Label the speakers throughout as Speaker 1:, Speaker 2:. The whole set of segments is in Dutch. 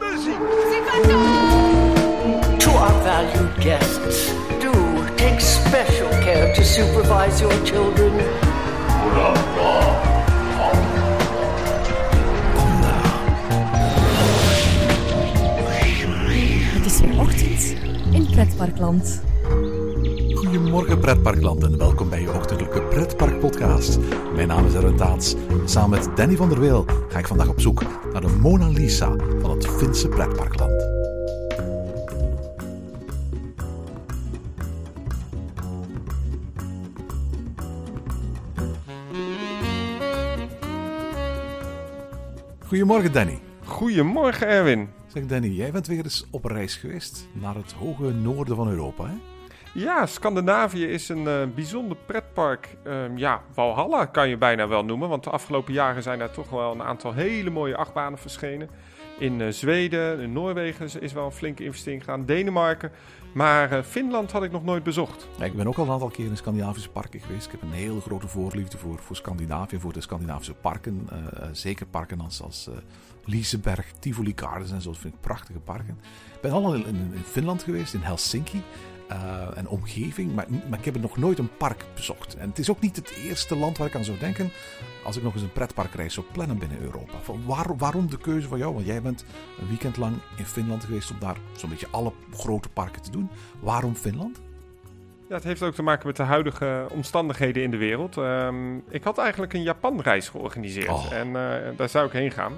Speaker 1: muziek.
Speaker 2: To our valued guests, do take special care to supervise your children.
Speaker 3: Het is weer ochtend in Pretparkland.
Speaker 4: Goedemorgen pretparkland en welkom bij je ochtendelijke pretparkpodcast. Mijn naam is Erwin Taats. Samen met Danny van der Weel ga ik vandaag op zoek naar de Mona Lisa het Finse pretparkland. Goedemorgen Danny.
Speaker 5: Goedemorgen Erwin.
Speaker 4: Zeg Danny, jij bent weer eens op reis geweest naar het hoge noorden van Europa, hè?
Speaker 5: Ja, Scandinavië is een eh, bijzonder pretpark. Ehm, ja, Valhalla kan je bijna wel noemen. Want de afgelopen jaren zijn er toch wel een aantal hele mooie achtbanen verschenen. In eh, Zweden, in Noorwegen is wel een flinke investering gedaan. Denemarken. Maar eh, Finland had ik nog nooit bezocht.
Speaker 4: Ik ben ook al een aantal keer in Scandinavische parken geweest. Ik heb een hele grote voorliefde voor, voor Scandinavië, voor de Scandinavische parken. Eh, zeker parken als, als eh, Liseberg, Tivoli Gardens en zo. Dat vind ik prachtige parken. Ik ben al in, in, in Finland geweest, in Helsinki. eh, en omgeving, maar, maar ik heb nog nooit een park bezocht. En het is ook niet het eerste land waar ik aan zou denken als ik nog eens een pretparkreis zou plannen binnen Europa. Waar, waarom de keuze van jou? Want jij bent een weekend lang in Finland geweest om daar zo'n beetje alle grote parken te doen. Waarom Finland?
Speaker 5: Ja, het heeft ook te maken met de huidige omstandigheden in de wereld. Ehm, ik had eigenlijk een Japan-reis georganiseerd.
Speaker 4: Oh.
Speaker 5: En eh, daar zou ik heen gaan.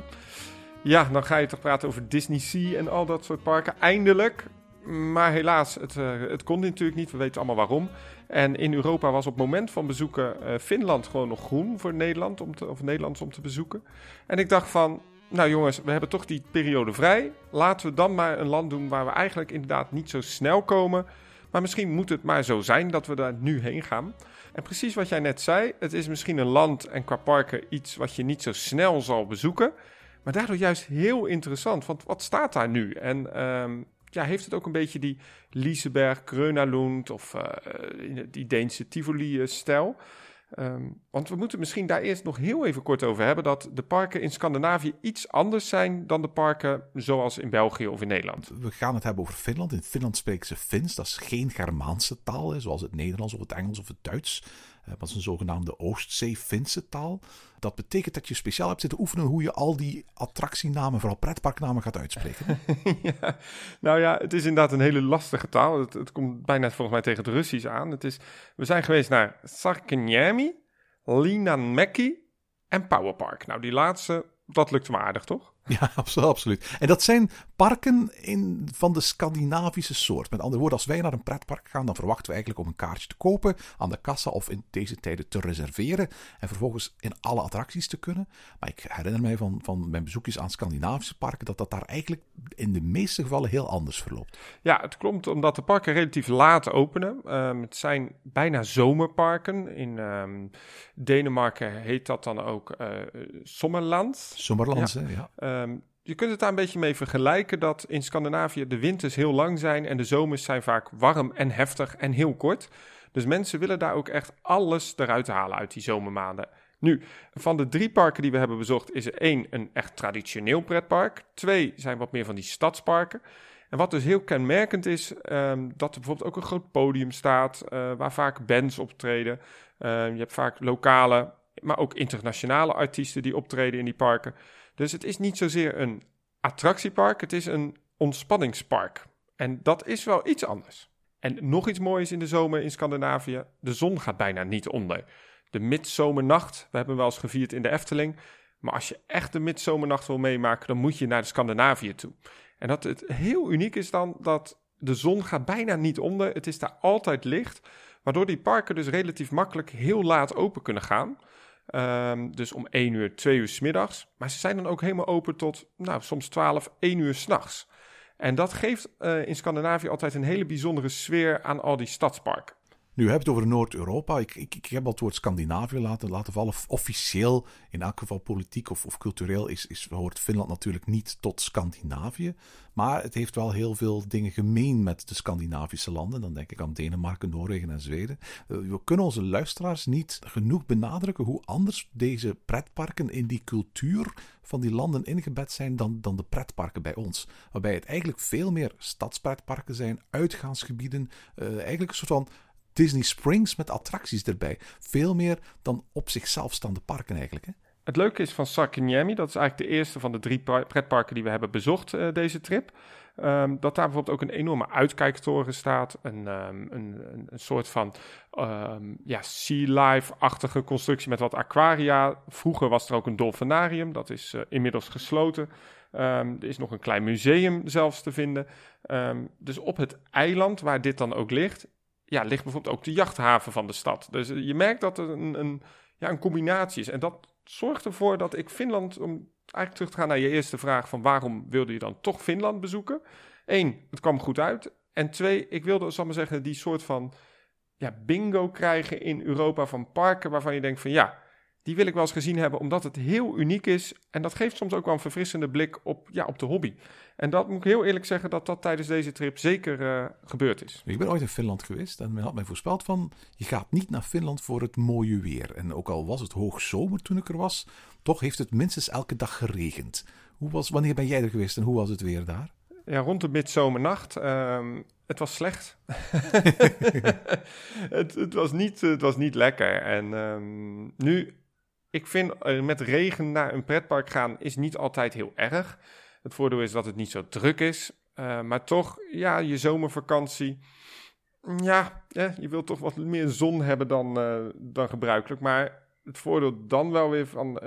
Speaker 5: Ja, dan ga je toch praten over Disney Sea en al dat soort parken. Eindelijk. Maar helaas, het, eh, het kon natuurlijk niet. We weten allemaal waarom. En in Europa was op het moment van bezoeken eh, Finland gewoon nog groen voor Nederland om te, of Nederlands om te bezoeken. En ik dacht van, nou jongens, we hebben toch die periode vrij. Laten we dan maar een land doen waar we eigenlijk inderdaad niet zo snel komen. Maar misschien moet het maar zo zijn dat we daar nu heen gaan. En precies wat jij net zei, het is misschien een land en qua parken iets wat je niet zo snel zal bezoeken. Maar daardoor juist heel interessant, want wat staat daar nu? En ehm, ja, heeft het ook een beetje die Liseberg, Grönalund of eh, die Deense Tivoli-stijl? Ehm, want we moeten misschien daar eerst nog heel even kort over hebben dat de parken in Scandinavië iets anders zijn dan de parken zoals in België of in Nederland.
Speaker 4: We gaan het hebben over Finland. In Finland spreken ze Fins. Dat is geen Germaanse taal, hè, zoals het Nederlands of het Engels of het Duits. Eh, Dat is een zogenaamde Oostzee-Finse taal. Dat betekent dat je speciaal hebt zitten oefenen hoe je al die attractienamen, vooral pretparknamen, gaat uitspreken.
Speaker 5: nou ja, het is inderdaad een hele lastige taal. Het, het komt bijna volgens mij tegen het Russisch aan. Het is, we zijn geweest naar Sarkanyami, Linanmäki en Powerpark. Nou, die laatste, dat lukt me aardig, toch?
Speaker 4: Ja, absolu- absoluut. En dat zijn parken in, van de Scandinavische soort. Met andere woorden, als wij naar een pretpark gaan, dan verwachten we eigenlijk om een kaartje te kopen aan de kassa of in deze tijden te reserveren en vervolgens in alle attracties te kunnen. Maar ik herinner mij van, van mijn bezoekjes aan Scandinavische parken dat dat daar eigenlijk in de meeste gevallen heel anders verloopt.
Speaker 5: Ja, het klopt omdat de parken relatief laat openen. Ehm, het zijn bijna zomerparken. In ehm, Denemarken heet dat dan ook eh Sommerland.
Speaker 4: Sommerlands, hè? Ja.
Speaker 5: Ehm, je kunt het daar een beetje mee vergelijken dat in Scandinavië de winters heel lang zijn en de zomers zijn vaak warm en heftig en heel kort. Dus mensen willen daar ook echt alles eruit halen uit die zomermaanden. Nu, van de drie parken die we hebben bezocht is er één een echt traditioneel pretpark. Twee zijn wat meer van die stadsparken. En wat dus heel kenmerkend is, ehm, dat er bijvoorbeeld ook een groot podium staat eh, waar vaak bands optreden. Ehm, je hebt vaak lokale, maar ook internationale artiesten die optreden in die parken. Dus het is niet zozeer een attractiepark, het is een ontspanningspark. En dat is wel iets anders. En nog iets moois in de zomer in Scandinavië, de zon gaat bijna niet onder. De midzomernacht, we hebben hem wel eens gevierd in de Efteling. Maar als je echt de midzomernacht wil meemaken, dan moet je naar de Scandinavië toe. En dat het heel uniek is dan dat de zon gaat bijna niet onder. Het is daar altijd licht, waardoor die parken dus relatief makkelijk heel laat open kunnen gaan. Ehm, dus om 1 uur, 2 uur 's middags. Maar ze zijn dan ook helemaal open tot nou, soms 12, 1 uur s'nachts. En dat geeft eh, in Scandinavië altijd een hele bijzondere sfeer aan al die stadsparken.
Speaker 4: Nu, hebt het over Noord-Europa. Ik, ik, ik heb al het woord Scandinavië laten, laten vallen. Officieel, in elk geval politiek of, of cultureel, is, is, hoort Finland natuurlijk niet tot Scandinavië. Maar het heeft wel heel veel dingen gemeen met de Scandinavische landen. Dan denk ik aan Denemarken, Noorwegen en Zweden. Eh, we kunnen onze luisteraars niet genoeg benadrukken hoe anders deze pretparken in die cultuur van die landen ingebed zijn dan, dan de pretparken bij ons. Waarbij het eigenlijk veel meer stadspretparken zijn, uitgaansgebieden. Uh, eigenlijk een soort van Disney Springs met attracties erbij. Veel meer dan op zichzelf staande parken eigenlijk. Hè?
Speaker 5: Het leuke is van Sarkiniemi, dat is eigenlijk de eerste van de drie pretparken die we hebben bezocht uh, deze trip. Um, dat daar bijvoorbeeld ook een enorme uitkijktoren staat. Een, um, een, een, soort van um, ja, sea life-achtige constructie met wat aquaria. Vroeger was er ook een dolfinarium, dat is uh, inmiddels gesloten. er is nog een klein museum zelfs te vinden. dus op het eiland waar dit dan ook ligt, ja, ligt bijvoorbeeld ook de jachthaven van de stad. Dus je merkt dat er een, een, ja, een combinatie is. En dat zorgt ervoor dat ik Finland, om eigenlijk terug te gaan naar je eerste vraag van waarom wilde je dan toch Finland bezoeken? Eén, het kwam goed uit. En twee, ik wilde, zal maar zeggen, die soort van ja, bingo krijgen in Europa van parken waarvan je denkt van ja, die wil ik wel eens gezien hebben, omdat het heel uniek is. En dat geeft soms ook wel een verfrissende blik op, ja, op de hobby. En dat moet ik heel eerlijk zeggen dat dat tijdens deze trip zeker uh, gebeurd is.
Speaker 4: Ik ben ooit in Finland geweest en men had mij voorspeld van... je gaat niet naar Finland voor het mooie weer. En ook al was het hoogzomer toen ik er was... toch heeft het minstens elke dag geregend. Hoe was, wanneer ben jij er geweest en hoe was het weer daar?
Speaker 5: Ja, rond de midzomernacht. Um, het was slecht. het, het, was niet, het was niet lekker. En um, nu ik vind uh, met regen naar een pretpark gaan is niet altijd heel erg. Het voordeel is dat het niet zo druk is. Uh, maar toch, ja, je zomervakantie. Ja, je wilt toch wat meer zon hebben dan, dan gebruikelijk. Maar het voordeel dan wel weer van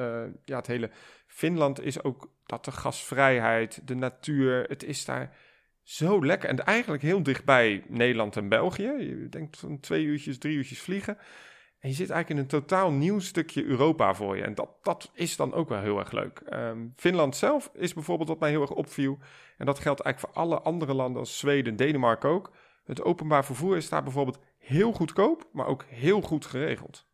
Speaker 5: ja, het hele Finland is ook dat de gasvrijheid, de natuur, het is daar zo lekker. En eigenlijk heel dichtbij Nederland en België. Je denkt van twee uurtjes, drie uurtjes vliegen. En je zit eigenlijk in een totaal nieuw stukje Europa voor je. En dat, dat is dan ook wel heel erg leuk. Um, Finland zelf is bijvoorbeeld wat mij heel erg opviel. En dat geldt eigenlijk voor alle andere landen als Zweden, Denemarken ook. Het openbaar vervoer is daar bijvoorbeeld heel goedkoop, maar ook heel goed geregeld.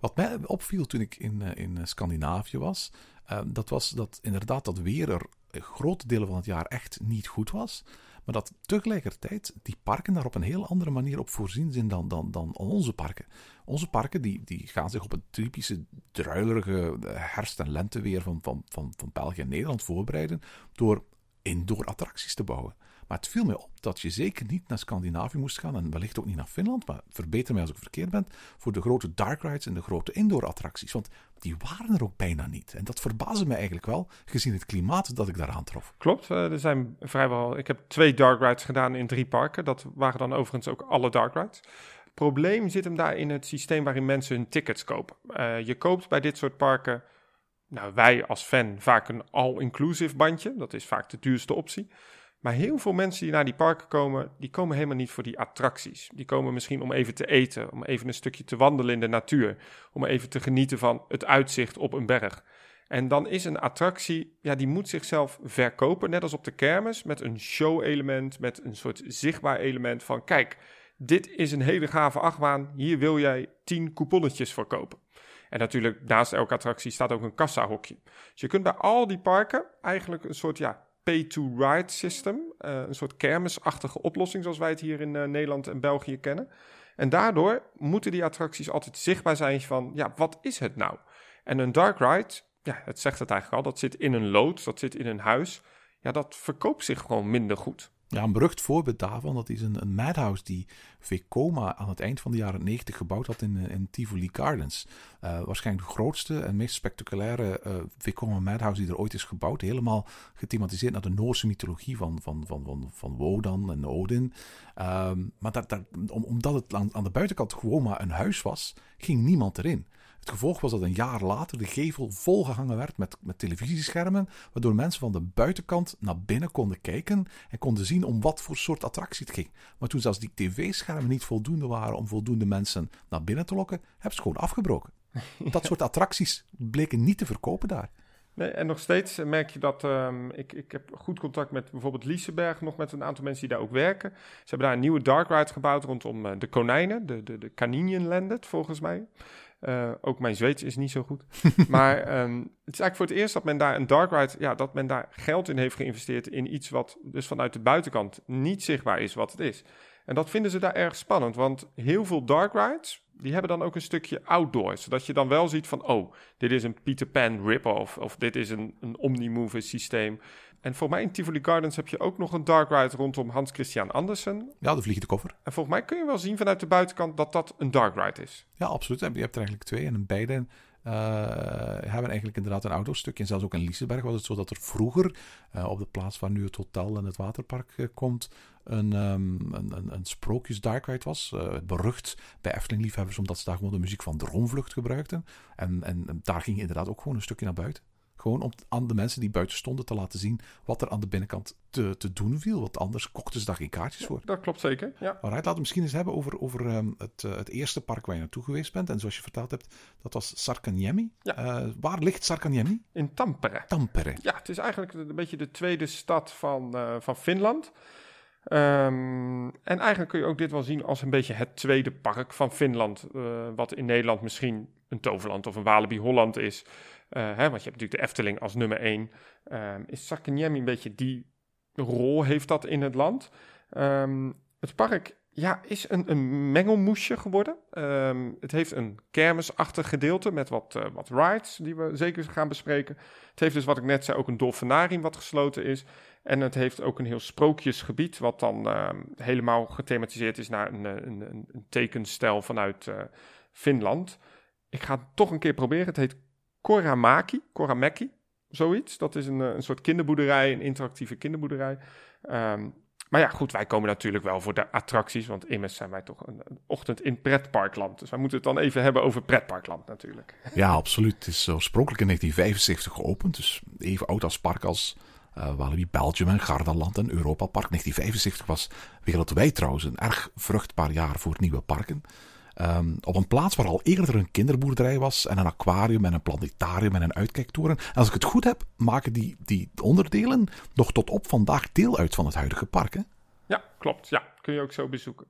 Speaker 4: Wat mij opviel toen ik in, eh, in Scandinavië was, uh, dat was dat inderdaad dat weer er grote delen van het jaar echt niet goed was. Maar dat tegelijkertijd die parken daar op een heel andere manier op voorzien zijn dan, dan, dan onze parken. Onze parken die, die gaan zich op het typische druilerige herfst- en lenteweer van, van, van, van België en Nederland voorbereiden door indoor attracties te bouwen. Maar het viel mij op dat je zeker niet naar Scandinavië moest gaan en wellicht ook niet naar Finland, maar verbeter mij als ik verkeerd ben, voor de grote dark rides en de grote indoor attracties. Want die waren er ook bijna niet. En dat verbaasde me eigenlijk wel, gezien het klimaat dat ik daar aantrof.
Speaker 5: Klopt, eh, er zijn vrijwel. Ik heb twee dark rides gedaan in drie parken. Dat waren dan overigens ook alle dark rides. Probleem zit hem daar in het systeem waarin mensen hun tickets kopen. Uh, je koopt bij dit soort parken, nou wij als fan, vaak een all-inclusive bandje. Dat is vaak de duurste optie. Maar heel veel mensen die naar die parken komen, die komen helemaal niet voor die attracties. Die komen misschien om even te eten, om even een stukje te wandelen in de natuur, om even te genieten van het uitzicht op een berg. En dan is een attractie, ja, die moet zichzelf verkopen, net als op de kermis, met een show-element, met een soort zichtbaar element van, kijk, dit is een hele gave achtbaan, hier wil jij tien couponnetjes voor kopen. En natuurlijk, naast elke attractie staat ook een kassahokje. Dus je kunt bij al die parken eigenlijk een soort, ja, pay-to-ride system. Uh, een soort kermisachtige oplossing zoals wij het hier in uh, Nederland en België kennen. En daardoor moeten die attracties altijd zichtbaar zijn van, ja, wat is het nou? En een dark ride, ja, het zegt het eigenlijk al, dat zit in een lood, dat zit in een huis. Ja, dat verkoopt zich gewoon minder goed.
Speaker 4: Ja, een berucht voorbeeld daarvan, dat is een, een madhouse die Vekoma aan het eind van de jaren 90 gebouwd had in, in Tivoli Gardens. Uh, waarschijnlijk de grootste en meest spectaculaire uh, madhouse die er ooit is gebouwd. Helemaal gethematiseerd naar de Noorse mythologie van, van, van, van, van Wodan en Odin. Um, maar dat, dat, om, omdat het aan, aan de buitenkant gewoon maar een huis was, ging niemand erin. Het gevolg was dat een jaar later de gevel volgehangen werd met, met televisieschermen, waardoor mensen van de buitenkant naar binnen konden kijken en konden zien om wat voor soort attractie het ging. Maar toen zelfs die tv-schermen niet voldoende waren om voldoende mensen naar binnen te lokken, hebben ze gewoon afgebroken. Dat soort attracties bleken niet te verkopen daar.
Speaker 5: Nee, en nog steeds merk je dat ehm, ik, ik heb goed contact met bijvoorbeeld Liesenberg, nog met een aantal mensen die daar ook werken. Ze hebben daar een nieuwe dark ride gebouwd rondom eh, de konijnen, de, de, de Caninian Landed volgens mij. Eh, ook mijn Zweeds is niet zo goed. maar ehm, het is eigenlijk voor het eerst dat men daar een dark ride, ja, dat men daar geld in heeft geïnvesteerd in iets wat dus vanuit de buitenkant niet zichtbaar is wat het is. En dat vinden ze daar erg spannend, want heel veel dark rides, die hebben dan ook een stukje outdoor. Zodat je dan wel ziet van, oh, dit is een Peter Pan rip-off. Of dit is een, een Omnimover systeem. En voor mij in Tivoli Gardens heb je ook nog een dark ride rondom Hans Christian Andersen.
Speaker 4: Ja, de vliegende koffer.
Speaker 5: En volgens mij kun je wel zien vanuit de buitenkant dat dat een dark ride is.
Speaker 4: Ja, absoluut. Je hebt er eigenlijk twee. En beide uh, hebben eigenlijk inderdaad een autostukje. En zelfs ook in Liseberg was het zo dat er vroeger, uh, op de plaats waar nu het hotel en het waterpark uh, komt, een, um, een, een, een sprookjes dark ride was. Berucht bij Efteling-liefhebbers, omdat ze daar gewoon de muziek van Droomvlucht gebruikten. En, en, en daar ging inderdaad ook gewoon een stukje naar buiten. Gewoon om aan de mensen die buiten stonden te laten zien wat er aan de binnenkant te, te doen viel. Want anders kochten ze daar geen kaartjes voor.
Speaker 5: dat klopt zeker, ja.
Speaker 4: Alright, laten we misschien eens hebben over, over um, het, uh, het eerste park waar je naartoe geweest bent. En zoals je verteld hebt, dat was Sarkaniemi.
Speaker 5: Ja.
Speaker 4: Uh, waar ligt Sarkaniemi?
Speaker 5: In Tampere.
Speaker 4: Tampere.
Speaker 5: Ja, het is eigenlijk een beetje de tweede stad van, uh, van Finland. Um, en eigenlijk kun je ook dit wel zien als een beetje het tweede park van Finland. Uh, wat in Nederland misschien een Toverland of een Walibi Holland is. Uh, hè, want je hebt natuurlijk de Efteling als nummer één. Um, is Sarkaniemi een beetje die rol heeft dat in het land. Um, het park ja, is een, een mengelmoesje geworden. Um, het heeft een kermisachtig gedeelte met wat, uh, wat rides die we zeker gaan bespreken. Het heeft dus wat ik net zei ook een dolfinarium wat gesloten is. En het heeft ook een heel sprookjesgebied wat dan helemaal gethematiseerd is naar een, een, een, een tekenstijl vanuit Finland. Ik ga het toch een keer proberen. Het heet Koramaki, Korameki, zoiets. Dat is een, een soort kinderboerderij, een interactieve kinderboerderij. Um, maar ja, goed, wij komen natuurlijk wel voor de attracties, want immers zijn wij toch een, ochtend in pretparkland. Dus wij moeten het dan even hebben over pretparkland natuurlijk.
Speaker 4: Ja, absoluut. Het is oorspronkelijk in 1975 geopend, dus even oud als park als uh, Walibi Belgium en Gardaland en Europa Park. 1975 was wereldwijd trouwens een erg vruchtbaar jaar voor nieuwe parken. Um, op een plaats waar al eerder een kinderboerderij was en een aquarium en een planetarium en een uitkijktoren. En als ik het goed heb, maken die, die onderdelen nog tot op vandaag deel uit van het huidige park. Hè?
Speaker 5: Ja, klopt. Ja, kun je ook zo bezoeken.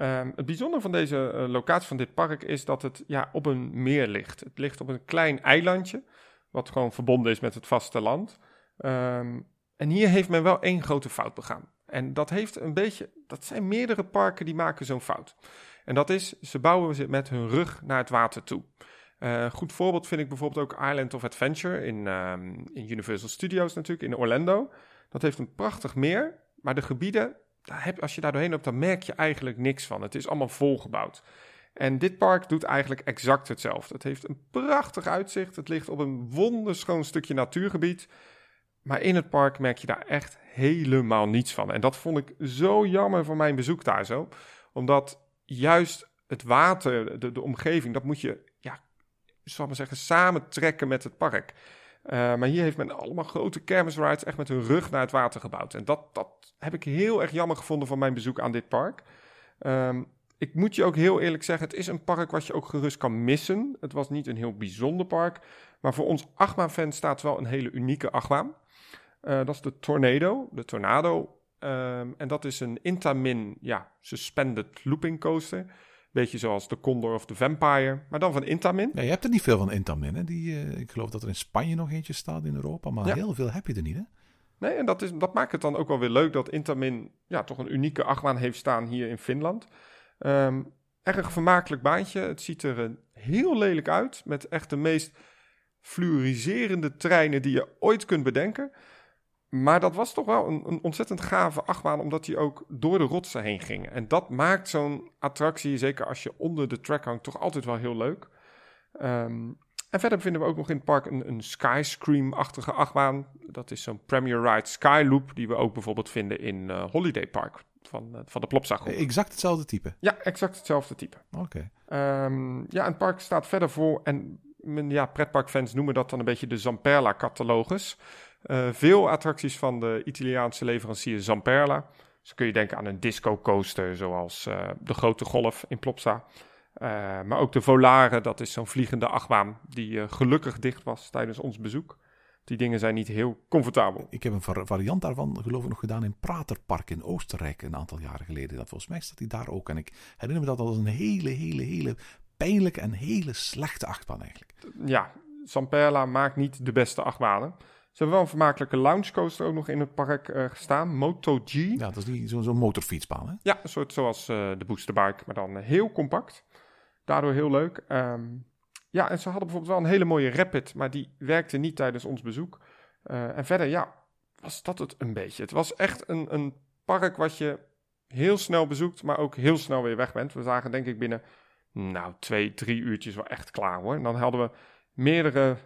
Speaker 5: Um, het bijzondere van deze uh, locatie van dit park is dat het ja, op een meer ligt. Het ligt op een klein eilandje, wat gewoon verbonden is met het vasteland. Um, en hier heeft men wel één grote fout begaan. En dat heeft een beetje, dat zijn meerdere parken die maken zo'n fout. En dat is, ze bouwen ze met hun rug naar het water toe. Een uh, goed voorbeeld vind ik bijvoorbeeld ook Island of Adventure in, um, in Universal Studios natuurlijk, in Orlando. Dat heeft een prachtig meer, maar de gebieden, daar heb, als je daar doorheen loopt, dan merk je eigenlijk niks van. Het is allemaal volgebouwd. En dit park doet eigenlijk exact hetzelfde. Het heeft een prachtig uitzicht. Het ligt op een wonderschoon stukje natuurgebied. Maar in het park merk je daar echt helemaal niets van. En dat vond ik zo jammer van mijn bezoek daar zo. Omdat juist het water, de, de omgeving, dat moet je, ja, zal maar zeggen, samen trekken met het park. Uh, maar hier heeft men allemaal grote kermisrides echt met hun rug naar het water gebouwd. En dat, dat heb ik heel erg jammer gevonden van mijn bezoek aan dit park. Um, ik moet je ook heel eerlijk zeggen, het is een park wat je ook gerust kan missen. Het was niet een heel bijzonder park. Maar voor ons achtbaanfans staat wel een hele unieke achtbaan. Uh, dat is de Tornado, de Tornado. Um, en dat is een Intamin ja, suspended looping coaster. Beetje zoals de Condor of de Vampire, maar dan van Intamin.
Speaker 4: Ja, je hebt er niet veel van Intamin. Hè? Die, uh, ik geloof dat er in Spanje nog eentje staat in Europa, maar ja. heel veel heb je er niet. Hè?
Speaker 5: Nee, en dat, is, dat maakt het dan ook wel weer leuk dat Intamin ja, toch een unieke achtbaan heeft staan hier in Finland. Um, erg vermakelijk baantje. Het ziet er uh, heel lelijk uit, met echt de meest fluoriserende treinen die je ooit kunt bedenken. Maar dat was toch wel een, een, ontzettend gave achtbaan, omdat hij ook door de rotsen heen ging. En dat maakt zo'n attractie, zeker als je onder de track hangt, toch altijd wel heel leuk. Um, en verder vinden we ook nog in het park een, een Skyscream-achtige achtbaan. Dat is zo'n Premier Ride Skyloop, die we ook bijvoorbeeld vinden in uh, Holiday Park van, uh, van de Plopsa groep.
Speaker 4: Exact hetzelfde type?
Speaker 5: Ja, exact hetzelfde type.
Speaker 4: Oké.
Speaker 5: Okay. Um, ja, het park staat verder voor, en ja, pretparkfans noemen dat dan een beetje de Zamperla-catalogus. Uh, veel attracties van de Italiaanse leverancier Zamperla. Dus kun je denken aan een disco coaster zoals uh, de Grote Golf in Plopsa. Uh, maar ook de Volare, dat is zo'n vliegende achtbaan die gelukkig dicht was tijdens ons bezoek. Die dingen zijn niet heel comfortabel.
Speaker 4: Ik heb een var- variant daarvan, geloof ik, nog gedaan in Praterpark in Oostenrijk een aantal jaren geleden. Dat volgens mij staat hij daar ook. En ik herinner me dat als een hele, hele, hele pijnlijke en hele slechte achtbaan eigenlijk.
Speaker 5: Ja, Samperla maakt niet de beste achtbanen. Ze hebben wel een vermakelijke loungecoaster ook nog in het park eh, gestaan. Moto G. Ja.
Speaker 4: Ja, dat is die- zo'n zo'n motorfietsbaan. Hè?
Speaker 5: een soort zoals eh, de boosterbike, maar dan eh, heel compact. Daardoor heel leuk. Ehm, ja, en ze hadden bijvoorbeeld wel een hele mooie Rapid, maar die werkte niet tijdens ons bezoek. En verder, ja, was dat het een beetje. Het was echt een, een park wat je heel snel bezoekt, maar ook heel snel weer weg bent. We zagen denk ik binnen, nou, twee, drie uurtjes wel echt klaar hoor. En dan hadden we meerdere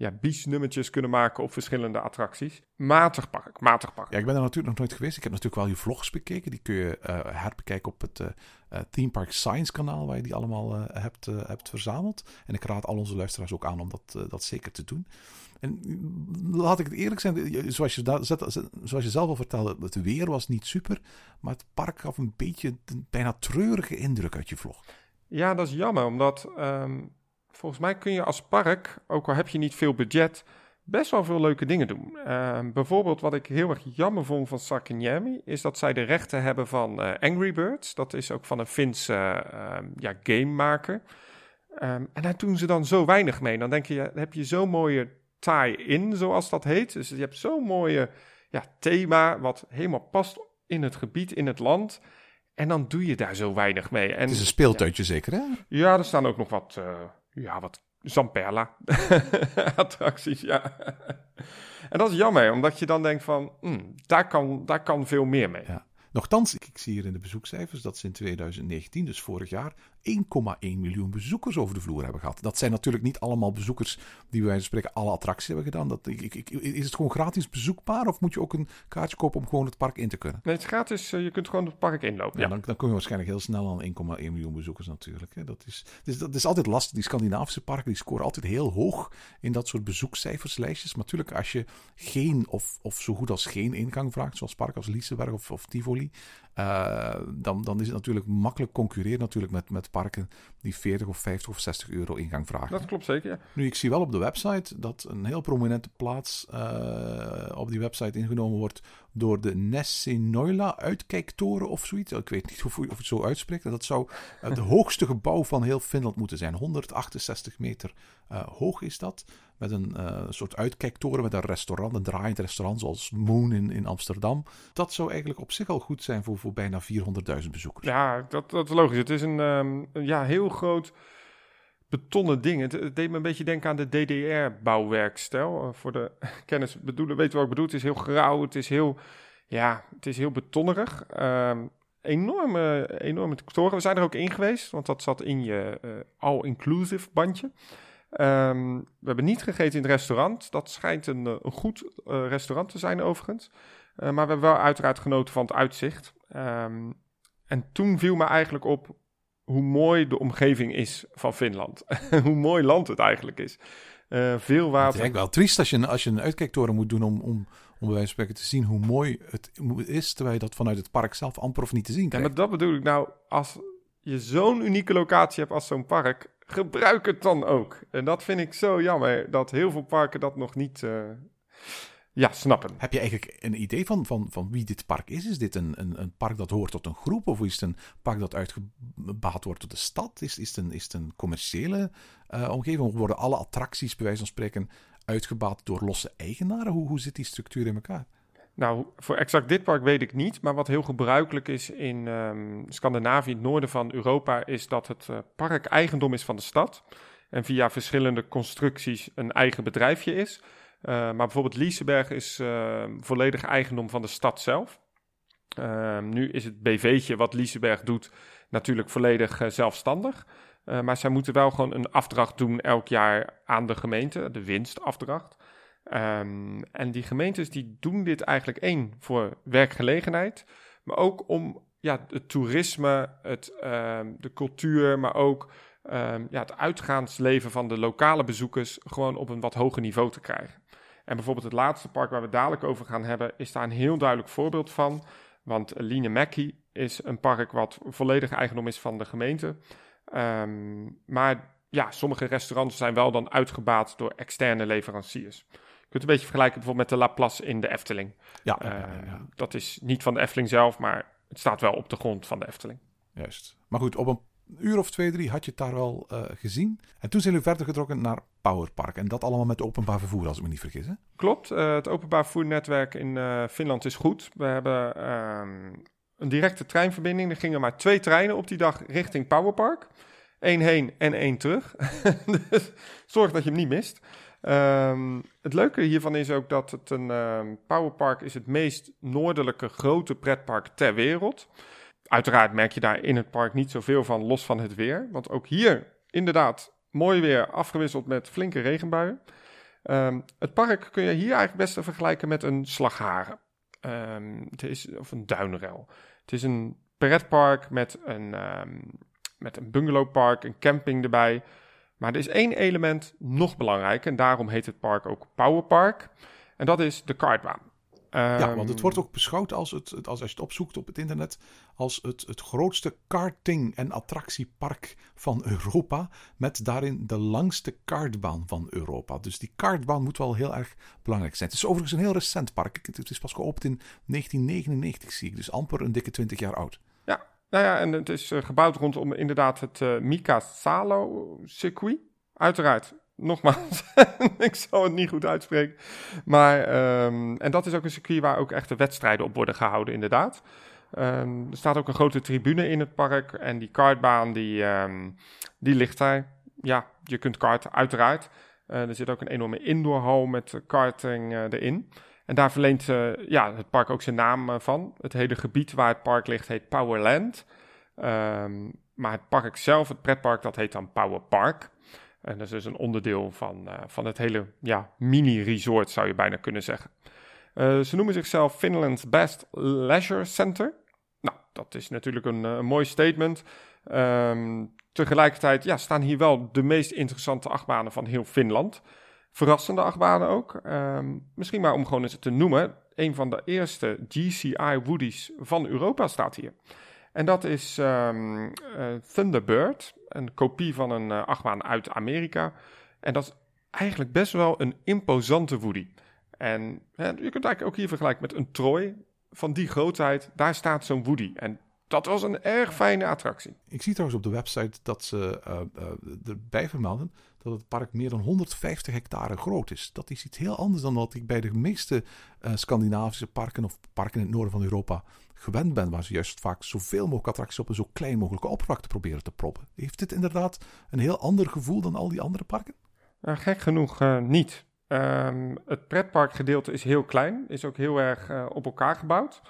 Speaker 5: ja, biesnummertjes kunnen maken op verschillende attracties. Matig park, matig park.
Speaker 4: Ja, ik ben er natuurlijk nog nooit geweest. Ik heb natuurlijk wel je vlogs bekeken. Die kun je eh, herbekijken op het eh, Theme Park Science kanaal, waar je die allemaal hebt, hebt verzameld. En ik raad al onze luisteraars ook aan om dat, dat zeker te doen. En mm, laat ik het eerlijk zijn, zoals je, da- zet- zoals je zelf al vertelde, het weer was niet super. Maar het park gaf een beetje een bijna treurige indruk uit je vlog.
Speaker 5: Ja, dat is jammer, omdat ehm, volgens mij kun je als park, ook al heb je niet veel budget, best wel veel leuke dingen doen. Ehm, bijvoorbeeld wat ik heel erg jammer vond van Sakinyami, is dat zij de rechten hebben van eh, Angry Birds. Dat is ook van een Finse ehm, ja, gamemaker. Ehm, en daar doen ze dan zo weinig mee. Dan denk je, dan heb je zo'n mooie tie-in, zoals dat heet. Dus je hebt zo'n mooie ja, thema, wat helemaal past in het gebied, in het land. En dan doe je daar zo weinig mee. En
Speaker 4: Het is een speeltuintje zeker, hè?
Speaker 5: ja, er staan ook nog wat, eh, ja, wat Zamperla attracties, ja. en dat is jammer, omdat je dan denkt van, hmm, daar, kan, daar kan veel meer mee.
Speaker 4: Ja. Nochtans, ik, zie hier in de bezoekcijfers dat ze in 2019, dus vorig jaar, 1,1 miljoen bezoekers over de vloer hebben gehad. Dat zijn natuurlijk niet allemaal bezoekers die van spreken alle attracties hebben gedaan. Dat, ik, ik, is het gewoon gratis bezoekbaar of moet je ook een kaartje kopen om gewoon het park in te kunnen?
Speaker 5: Nee, het is gratis, eh, je kunt gewoon het park inlopen.
Speaker 4: Ja,
Speaker 5: Ja,
Speaker 4: dan, dan kom je waarschijnlijk heel snel aan 1,1 miljoen bezoekers natuurlijk. Hè. Dat, is, dus dat is altijd lastig. Die Scandinavische parken die scoren altijd heel hoog in dat soort bezoekcijferslijstjes. Maar natuurlijk, als je geen of, of zo goed als geen ingang vraagt, zoals parken als Liseberg of, of Tivoli, eh, dan, dan is het natuurlijk makkelijk concurreren natuurlijk met, met parken die 40 of 50 of 60 euro ingang vragen.
Speaker 5: dat klopt zeker, ja.
Speaker 4: Nu, ik zie wel op de website dat een heel prominente plaats eh, op die website ingenomen wordt door de Nessinoila uitkijktoren of zoiets. Ik weet niet of, of het zo uitspreekt. En Dat zou het hoogste gebouw van heel Finland moeten zijn. 168 meter eh, hoog is dat. Met een eh, soort uitkijktoren met een restaurant, een draaiend restaurant zoals Moon in, in Amsterdam. Dat zou eigenlijk op zich al goed zijn voor, voor bijna 400.000 bezoekers.
Speaker 5: Ja, dat, dat is logisch. Het is een, ehm, een ja, heel groot betonnen ding. Het, deed me een beetje denken aan de DDR-bouwwerkstijl. Eh, voor de kennis bedoelen, weten wat ik bedoel. Het is heel grauw, het is heel, ja, het is heel betonnerig. Ehm, enorme, enorme toren. We zijn er ook in geweest, want dat zat in je eh, all-inclusive bandje. Ehm, we hebben niet gegeten in het restaurant. Dat schijnt een, eh, een goed restaurant te zijn overigens. Maar we hebben wel uiteraard genoten van het uitzicht. Ehm, en toen viel me eigenlijk op hoe mooi de omgeving is van Finland. hoe mooi land het eigenlijk is. Eh, veel
Speaker 4: Het is
Speaker 5: water.
Speaker 4: eigenlijk wel triest als je, een- als je een uitkijktoren moet doen om, om, om bij wijze van spreken te zien hoe mooi het is, terwijl je dat vanuit het park zelf amper of niet te zien
Speaker 5: Ja,
Speaker 4: krijgt.
Speaker 5: maar dat bedoel ik nou. Als je zo'n unieke locatie hebt als zo'n park, gebruik het dan ook. En dat vind ik zo jammer, dat heel veel parken dat nog niet eh, ja, snappen.
Speaker 4: Heb je eigenlijk een idee van, van, van wie dit park is? Is dit een, een, een park dat hoort tot een groep? Of is het een park dat uitgebaat wordt door de stad? Is, is, het, een, is het een commerciële eh, omgeving? Of worden alle attracties, bij wijze van spreken, uitgebaat door losse eigenaren? Hoe, hoe zit die structuur in elkaar?
Speaker 5: Nou, voor exact dit park weet ik niet. Maar wat heel gebruikelijk is in ehm, Scandinavië, het noorden van Europa, is dat het eh, park eigendom is van de stad. En via verschillende constructies een eigen bedrijfje is. Eh, maar bijvoorbeeld Liseberg is eh, volledig eigendom van de stad zelf. Ehm, nu is het BV'tje wat Liseberg doet natuurlijk volledig eh, zelfstandig. Eh, maar zij moeten wel gewoon een afdracht doen elk jaar aan de gemeente, de winstafdracht. Ehm, en die gemeentes die doen dit eigenlijk één voor werkgelegenheid, maar ook om ja, het toerisme, het, ehm, de cultuur, maar ook ehm, ja, het uitgaansleven van de lokale bezoekers gewoon op een wat hoger niveau te krijgen. En bijvoorbeeld het laatste park waar we dadelijk over gaan hebben, is daar een heel duidelijk voorbeeld van. Want Linemäki is een park wat volledig eigendom is van de gemeente. Ehm, maar ja, sommige restaurants zijn wel dan uitgebaat door externe leveranciers. kunt een beetje vergelijken bijvoorbeeld met de Laplace in de Efteling.
Speaker 4: Ja, ja, ja,
Speaker 5: Eh,
Speaker 4: ja, ja.
Speaker 5: Dat is niet van de Efteling zelf, maar het staat wel op de grond van de Efteling.
Speaker 4: juist. Maar goed, op een uur of twee, drie had je het daar wel eh, gezien. En toen zijn jullie verder getrokken naar Powerpark. En dat allemaal met openbaar vervoer, als ik me niet vergis.
Speaker 5: Klopt, eh, het openbaar vervoernetwerk in eh, Finland is goed. We hebben ehm, een directe treinverbinding. Er gingen maar twee treinen op die dag richting Powerpark. Eén heen en één terug. dus zorg dat je hem niet mist. Ehm, het leuke hiervan is ook dat het een ehm, Powerpark is het meest noordelijke grote pretpark ter wereld. Uiteraard merk je daar in het park niet zoveel van, los van het weer. Want ook hier inderdaad mooi weer afgewisseld met flinke regenbuien. Ehm, het park kun je hier eigenlijk best vergelijken met een slagharen. Ehm, het is, of een duinrel. Het is een pretpark met een, ehm, met een bungalowpark, een camping erbij. Maar er is één element nog belangrijker en daarom heet het park ook Powerpark. En dat is de kartbaan.
Speaker 4: Ja,
Speaker 5: Ehm,
Speaker 4: want het wordt ook beschouwd als, het, het- als als je het opzoekt op het internet, als het, het grootste karting- en attractiepark van Europa. Met daarin de langste kartbaan van Europa. Dus die kartbaan moet wel heel erg belangrijk zijn. Het is overigens een heel recent park. Het- Het is pas geopend in 1999, zie ik. Dus amper een dikke 20 jaar oud.
Speaker 5: Ja, nou ja, en het is eh, gebouwd rondom inderdaad het eh Mika Salo circuit. Uiteraard, nogmaals, ik zal het niet goed uitspreken. Maar, ehm, en dat is ook een circuit waar ook echte wedstrijden op worden gehouden, inderdaad. Ehm, er staat ook een grote tribune in het park en die kartbaan die, ehm, die ligt daar. Ja, je kunt karten, uiteraard. Eh, er zit ook een enorme indoorhal met karting eh, erin. En daar verleent eh, ja, het park ook zijn naam van. Het hele gebied waar het park ligt heet Powerland. Maar het park zelf, het pretpark, dat heet dan Power Park. En dat is dus een onderdeel van, eh, van het hele ja, mini-resort, zou je bijna kunnen zeggen. Eh, ze noemen zichzelf Finland's Best Leisure Center. Nou, dat is natuurlijk een, eh, mooi statement. Ehm, tegelijkertijd ja, staan hier wel de meest interessante achtbanen van heel Finland. Verrassende achtbanen ook. Ehm, misschien maar om gewoon eens te noemen. Een van de eerste GCI Woodies van Europa staat hier. En dat is ehm, eh, Thunderbird, een kopie van een eh, achtbaan uit Amerika. En dat is eigenlijk best wel een imposante Woody. En hè, je kunt eigenlijk ook hier vergelijken met een Troy van die grootheid. Daar staat zo'n Woody. En dat was een erg fijne attractie.
Speaker 4: Ik zie trouwens op de website dat ze eh, erbij vermelden dat het park meer dan 150 hectare groot is. Dat is iets heel anders dan wat ik bij de meeste Scandinavische parken of parken in het noorden van Europa gewend ben, waar ze juist vaak zoveel mogelijk attracties op een zo klein mogelijke oppervlakte proberen te proppen. Heeft dit inderdaad een heel ander gevoel dan al die andere parken?
Speaker 5: Nou, gek genoeg eh, niet. Ehm, het pretparkgedeelte is heel klein, is ook heel erg eh, op elkaar gebouwd.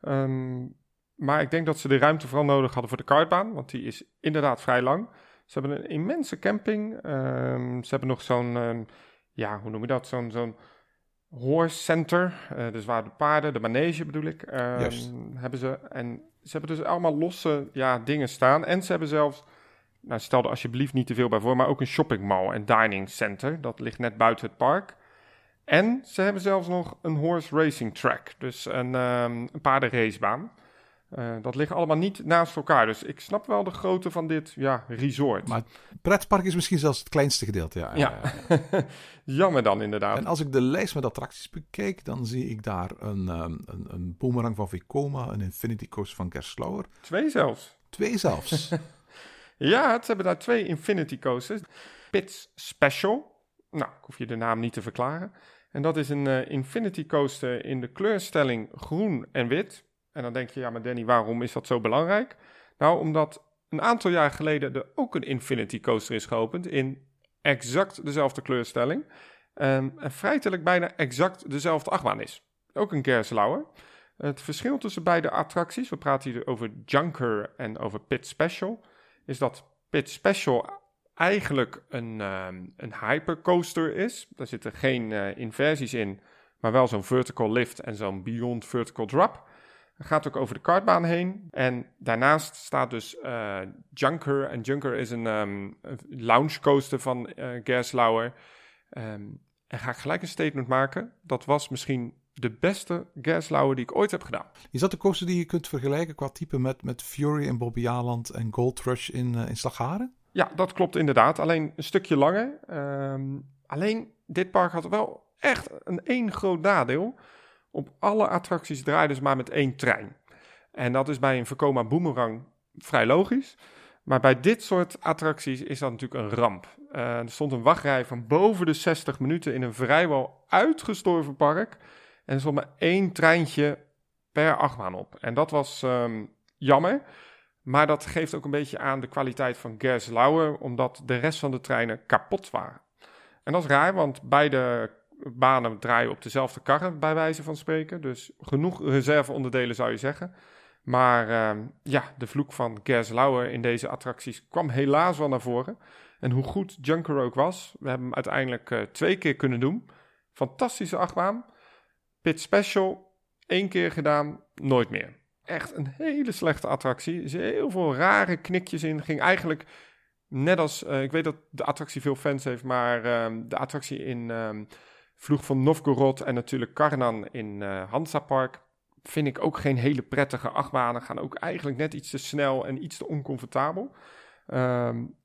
Speaker 5: Ehm, maar ik denk dat ze de ruimte vooral nodig hadden voor de kartbaan, want die is inderdaad vrij lang. Ze hebben een immense camping. Ehm, ze hebben nog zo'n, ja, hoe noem je dat? Zo'n zo'n horse center, eh, dus waar de paarden, de manege bedoel ik, ehm, hebben ze. En ze hebben dus allemaal losse ja, dingen staan. En ze hebben zelfs nou, stel er alsjeblieft niet te veel bij voor, maar ook een shoppingmall en dining center. Dat ligt net buiten het park. En ze hebben zelfs nog een horse racing track, dus een, ehm een paardenracebaan. Eh, dat ligt allemaal niet naast elkaar, dus ik snap wel de grootte van dit ja, resort.
Speaker 4: Maar het pretpark is misschien zelfs het kleinste gedeelte. Ja,
Speaker 5: ja, jammer dan inderdaad.
Speaker 4: En als ik de lijst met attracties bekijk, dan zie ik daar een, ehm, een, een boomerang van Vekoma, een Infinity Coaster van Gerslauer.
Speaker 5: Twee zelfs.
Speaker 4: Twee zelfs.
Speaker 5: Ja, ze hebben daar twee Infinity Coasters. Pits Special. Nou, ik hoef je de naam niet te verklaren. En dat is een eh, Infinity Coaster in de kleurstelling groen en wit. En dan denk je, ja, maar Danny, waarom is dat zo belangrijk? Nou, omdat een aantal jaar geleden er ook een Infinity Coaster is geopend in exact dezelfde kleurstelling. Ehm, en feitelijk bijna exact dezelfde achtbaan is. Ook een Gerslauer. Het verschil tussen beide attracties, we praten hier over Junker en over Pit Special, is dat Pit Special eigenlijk een, ehm, een hypercoaster is. Daar zitten geen eh, inversies in, maar wel zo'n vertical lift en zo'n beyond vertical drop. Gaat ook over de kartbaan heen. En daarnaast staat dus eh, Junker. En Junker is een, ehm, lounge coaster van eh Gerslauer. Ehm, en ga ik gelijk een statement maken. Dat was misschien de beste Gerslauer die ik ooit heb gedaan.
Speaker 4: Is dat de coaster die je kunt vergelijken qua type met, met Fury in Bobby Aland en Gold Rush in, eh, in Slagharen?
Speaker 5: Ja, dat klopt inderdaad. Alleen een stukje langer. Ehm, alleen dit park had wel echt een één groot nadeel. Op alle attracties draaiden ze maar met één trein. En dat is bij een Vekoma Boomerang vrij logisch. Maar bij dit soort attracties is dat natuurlijk een ramp. Uh, er stond een wachtrij van boven de 60 minuten in een vrijwel uitgestorven park. En er stond maar één treintje per achtbaan op. En dat was um, jammer. Maar dat geeft ook een beetje aan de kwaliteit van Gerstlauer, omdat de rest van de treinen kapot waren. En dat is raar, want beide banen draaien op dezelfde karren, bij wijze van spreken. Dus genoeg reserveonderdelen zou je zeggen. Maar uh, ja, de vloek van Gerstlauer in deze attracties kwam helaas wel naar voren. En hoe goed Junker ook was, we hebben hem uiteindelijk uh, twee keer kunnen doen. Fantastische achtbaan. Pit Special, één keer gedaan, nooit meer. Echt een hele slechte attractie. Er heel veel rare knikjes in. Ging eigenlijk net als, uh, ik weet dat de attractie veel fans heeft, maar uh, de attractie in um, Vloeg van Novgorod en natuurlijk Karnan in uh, Hansa Park vind ik ook geen hele prettige achtbanen. Gaan ook eigenlijk net iets te snel en iets te oncomfortabel. Um,